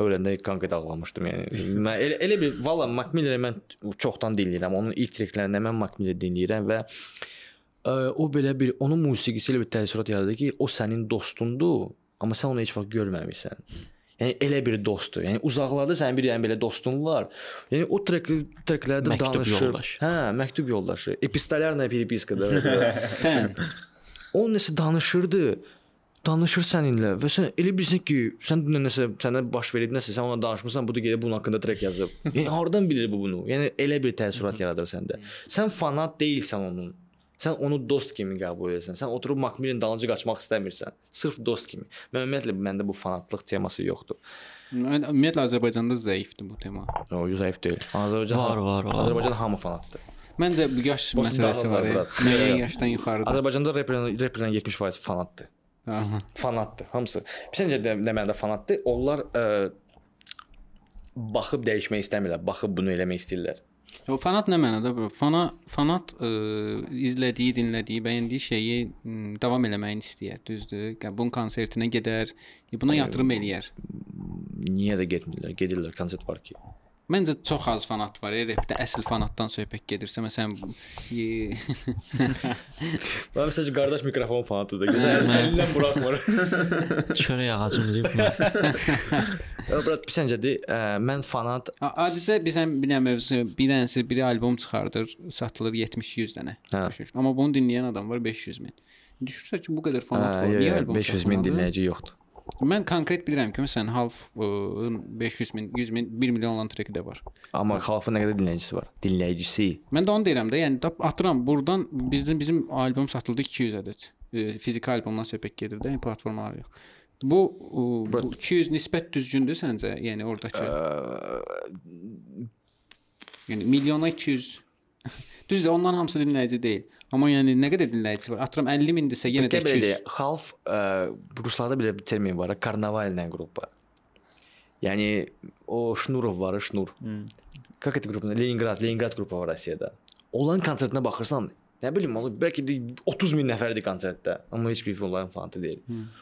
öləndə konkret ağlamışdım. Yəni mən elə, elə bir valla Mac Milleri mən çoxdan dinləyirəm. Onun ilk treklərindən mən Mac Milleri dinləyirəm və ə, o belə bir onun musiqisi ilə bir təəssürat yaradır ki, o sənin dostundur, amma sən onu heç vaxt görməmisən. Yəni elə bir dostdur. Yəni uzaqlarda sənin bir yəni belə dostun var. Yəni o trek treklərdə Məktub danışır. yoldaşı. Hə, məktub yoldaşı. Epistolarna peripiskada. <laughs> Stan. o nəsə danışırdı. Danışır səninlə və sən elə bilirsən ki, sən dünən nəsə sənə baş verib nəsə, sən ona danışmısan, bu da gedib bunun haqqında trek yazıb. <laughs> Yəni hardan bilir bu bunu? Yəni elə bir təəssürat yaradır səndə. Sən fanat deyilsən onun. Sən onu dost kimi qəbul edirsən. Sən oturub Macmillan dalınca qaçmaq istəmirsən. Sırf dost kimi. Mən ümumiyyətlə məndə bu fanatlıq teması yoxdur. Mən- Ümumiyyətlə Azərbaycanda zəifdir bu tema. O zəif deyil. Azərbaycan Var, var, var. Azərbaycan hamı fanatdır. Məncə bu yaş məsələsi var. Müəyyən Yox, yox. yaşdan yuxarıdır. Azərbaycanda rapperin 70% fanatdır. Aha. fanatdır hamısı. Bizcə də nə mənada fanatdır. Onlar ə, baxıb dəyişmək istəmirlər, baxıb bunu eləmək istəyirlər. O fanat nə mənada bro? Fana fanat ə, izlədiyi, dinlədiyi, bəyəndiyi şeyi m, davam eləməyini istəyir, düzdür? Bunun konsertinə gedər, buna yatırım eləyər. Niyə də getmirlər? Gedirlər, konsert var ki. Məncə çox az fanat var. ya, Rapdə əsl fanatdan söhbət gedirsə, məsələn, Mən məsələn qardaş mikrofon fanatıdır. Gözəl əlindən buraxmır. Çörək ağacım deyib. Brat, pisəncədir. Mən fanat Adicə bizən bir dənə mövzu, bir dənəsi biri albom çıxardır, satılır 70-100 dənə. Amma bunu dinləyən adam var 500 min. Düşünürsə ki, bu qədər fanat var. Niyə albom 500 min dinləyici yoxdur. Mən konkret bilirəm ki, məsələn, Half ə, 500 min, 100 min, 1 milyon olan treki də var. Amma xalqın nə qədər dinləyicisi var? Dinləyicisi. Mən də onu deyirəm də, yəni atıram burdan bizdə bizim albom satıldı 200 ədəd. E, fiziki albomdan söhbət gedir də, yəni platformalar yox. Bu, ə, bu 200 nisbət düzgündür səncə? Yəni oradakı yəni milyona 200 <laughs> Düzdür, onların hamısı dinləyici deyil. Amma yəni nə qədər dinləyicisi var? Atıram 50 mindirsə yenə də Yenə belə 200. deyək, xalq ə, ruslarda belə bir termin var, karnavalная qrupa. Yəni o Şnurov var, Şnur. Как это группа? Leningrad, Leningrad qrupu var Rusiyada. Onların konsertinə baxırsan, nə bilim, onu bəlkə də 30 min nəfərdir konsertdə, amma heç bir onların fanatı deyil.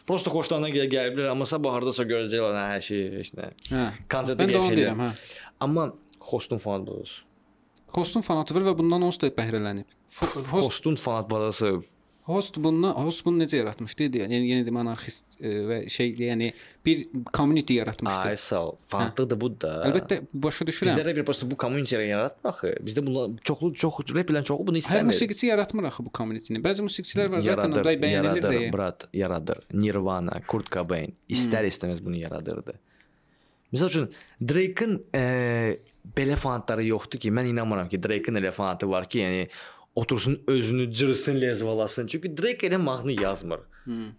Prosta xoşlarına gəl gəliblər, amma sabah hardasa görəcəklər hə, hər şey, heç nə. Hə. Konsertə Mən də onu gəlirlər. deyirəm, hə. Amma Hostun fanat bazası. Hostun fanatı var və bundan onsuz da bəhrələnib. Host Hostun fanat bazası Host bundan Host bunu necə yaratmışdı? Yəni yenə də anarxist e, və şey yəni bir community yaratmışdı. ay sağ ol. Fanatlıq da budur da. Əlbəttə başa düşürəm. Bizdə rapper prosta bu community-yə yaratmır axı. Bizdə bunlar çoxlu çox rapperlərin çoxu bunu Hər istəmir. musiqiçi yaratmır axı bu community-ni. Bəzi musiqiçilər var zaten yaradır, onda bəyənilir yaradır, deyə. brat, yaradır. Nirvana, Kurt Cobain istər istəməz bunu yaradırdı. Məsəl üçün Drake-ın e, belə fanatları yoxdur ki, mən inanmıram ki, Drake-ın elə fanatı var ki, yəni otursun özünü cırsın, lezvalasın. Çünki Drake elə mahnı yazmır.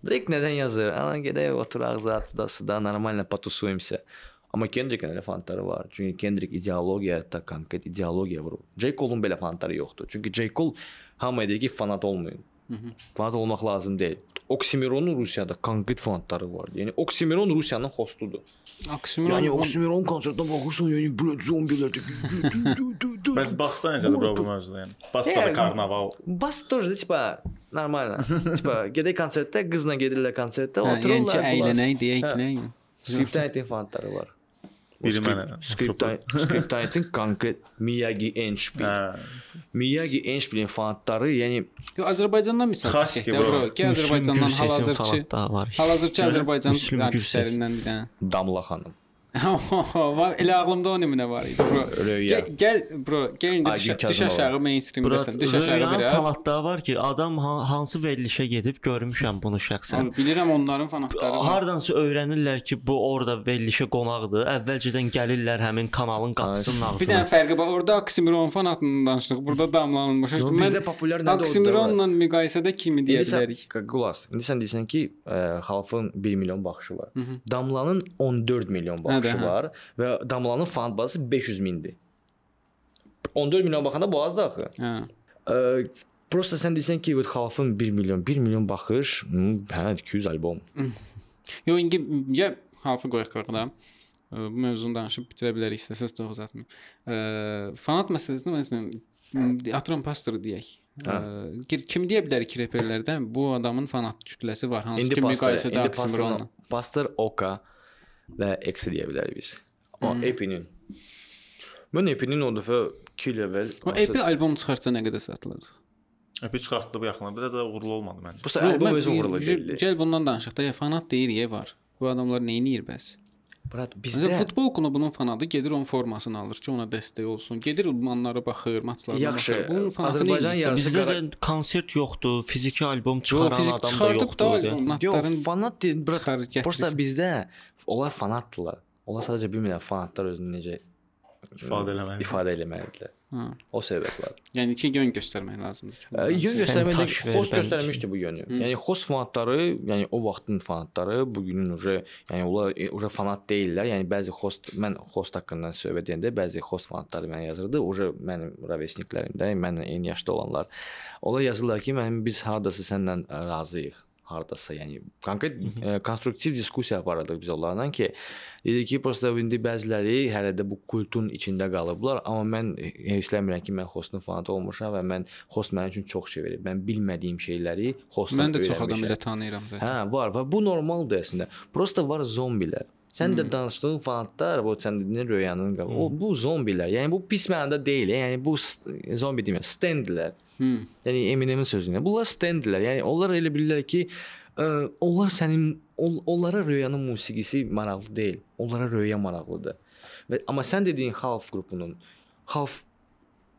Drake nədən yazır? Ana gedək oturaq zatda, suda, normalno potusuyumsa. Amma Kendrick'in elə fanatları var. Çünki Kendrick ideologiyada konkret ideologiya vurur. J. Cole-un belə fanatları yoxdur. Çünki J. Cole hamıya deyir ki, fanat olmayın. Fanat olmaq lazım deyil. Oksimironun Rusiyada konkret fanatları var. Yəni Oksimiron Rusiyanın hostudur. Oksimiron. Yəni Oksimiron konsertinə baxırsan, yəni blöd zombilərdə. <laughs> Bəs Basta necədir bura bu mövzuda yəni? Bastada yəni- karnaval. Basta da tipa normalna. <laughs> Tipa gedək konsertə, qızla gedirlər konsertə, otururlar. Hə. Yəni əylənək deyək, nə? Skriptə fanatları var. Biri mənə. <laughs> Skriptaytin konkret Miyagi. Hə. Miyagi Enşpilin fanları, yəni Azərbaycandan misal çəkək bro. Ki Azərbaycandan hal-hazırki da var. hal-hazırki Azərbaycan artistlərindən bir dənə. Damla xanım. Elə ağlımda o nümunə var idi bro. Röya. Gəl, gəl bro, gəl indi düş, düş aşağı mainstreamdəsən. Düş aşağı biraz. fanatları var ki, adam ha- hansı verilişə gedib görmüşəm bunu şəxsən. Abi, Bilirəm onların fanatları. Hardansa öyrənirlər ki, bu orada verilişə qonaqdır. Əvvəlcədən gəlirlər həmin kanalın qapısının Bir ağzına. dənə fərqi var. Orada Oksimiron fanatından danışdıq. Burada damlanılmış. Yo, bizdə populyar nədir? Oksimironla müqayisədə kimi deyə bilərik? Qulas. İndi sən deyirsən ki, ə, xalqın 1 milyon baxışı var. Damlanın 14 milyon baxışı Də, hə. var və Damlanın fan bazası 500 mindir. 14 milyon baxanda bu azdır axı. Hə. Ə, Prosta sən deyirsən ki, bu xalqın 1 milyon, 1 milyon baxış, hə 200 albom. <laughs> Yo indi ya halfı qoyaq qıraqda. Bu mövzunu danışıb bitirə bilərik istəsəz çox uzatmayım. Fanat məsələsində məsələn Atron Pastor deyək. Hə. Kim deyə bilər ki, reperlərdən bu adamın fanat kütləsi var, hansı İndi ki pastor, müqayisədə pastor Oka və X deyə bilərik biz. O Hmm. Epinin. Mən Epinin o dəfə 2 il əvvəl O EP albom çıxarsa nə qədər satılacaq? Epi çıxartdı bu yaxınlarda. Də uğurlu olmadı məncə. Bu səfər albom özü uğurlu Gəl- deyildi. Gəl bundan danışaq da. Ya fanat deyir, ya var. Bu adamlar nə edir bəs? Brat Bizdə bizdə futbol klubunun fanatı gedir onun formasını alır ki, ona dəstək olsun. Gedir idmanlara baxır, maçlara Yaxşı, baxır. Bunun fanatı Azərbaycan nə edir? yarısı Bizdə qara- də konsert yoxdur, fiziki albom çıxaran fizik adam da çıxardıb da yoxdur. yəni. albom, Yox, natların fanat deyil, brat. çıxarır, gətirir. Prosta bizdə onlar fanatdırlar. Onlar sadəcə bilmirlər fanatlar özünü necə İfadə eləməli. ifadə eləməlidirlər. Ha. O səbəb var. Yəni ki, yön göstərmək lazımdır. Ə, bunlar. Yön xost bəlkə. göstərmişdi bu yönü. Yəni xost fanatları, yəni o vaxtın fanatları bu günün uje, yəni onlar e, uje fanat deyillər. Yəni bəzi xost mən xost haqqında söhbət edəndə bəzi xost fanatları mənə yazırdı. Uje mənim ravesniklərimdə, mənlə eyni yaşda olanlar. Onlar yazırlar ki, mənim biz hardasa səndən razıyıq hardasa, yəni konkret ə, konstruktiv diskussiya aparırdıq biz onlarla ki, dedi ki, prosta indi bəziləri hələ də bu kultun içində qalıblar, amma mən heyfslənmirəm ki, mən xostun fanatı olmuşam və mən xost mənim üçün çox şey verib. Mən bilmədiyim şeyləri xostdan Mən də çox adam öyrənmişəm. elə tanıyıram zaten. Hə, var və bu normaldır əslində. Prosta var zombilər. Sən də danışdığın fanatlar, bu sən dediyin röyanın qabı. O bu zombilər. Yəni bu pis mənada deyil. Yəni bu zombi demək, standlər. Hı. Yəni Eminemin sözünə. Bunlar standlər. Yəni onlar elə bilirlər ki, ə, onlar sənin on, onlara röyanın musiqisi maraqlı deyil. Onlara röya maraqlıdır. Və amma sən dediyin xalq qrupunun xalq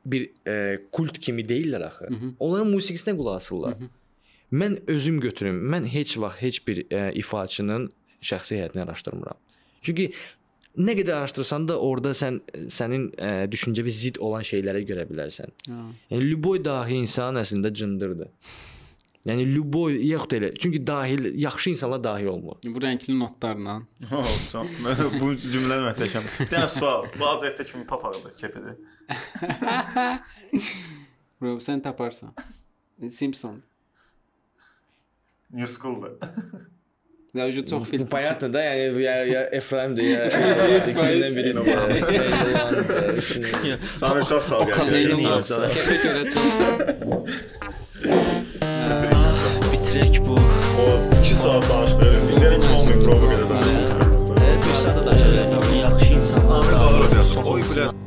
bir ə, kult kimi deyillər axı. Onların musiqisinə qulaq asırlar. Mən özüm götürüm. Mən heç vaxt heç bir ə, ifaçının şəxsi həyatını araşdırmıram. Çünki nə qədər araşdırsan da orada sən sənin ə, düşüncəvi zidd olan şeylərə görə bilərsən. Ha. Yəni Luboy dahi insan əslində cındırdır. Yəni Luboy yoxdur elə. Çünki dahil yaxşı insanlar dahi olmur. Bu rəngli notlarla. <laughs> Bu cümlə möhtəşəm. Bir dənə sual. Bu Azərtə kimi papaqdır, kepidir. <laughs> Bro, sən taparsan. Simpson. New school'dur. <laughs> Ya ucu çox film. Понятно da, yəni ya, ya Efraimdir ya. ikisindən biri. Samir çox sağ ol. Okan gəldin. Elon Sağ ol. Musk. Kəpə görə çox. Bitirək bu. O 2 saat danışdıq. İndiyərək 10 min promo qədər danışdıq. Bir saata da yaxşı insanlar. Ahmet Ağarov yazır. Oy, biraz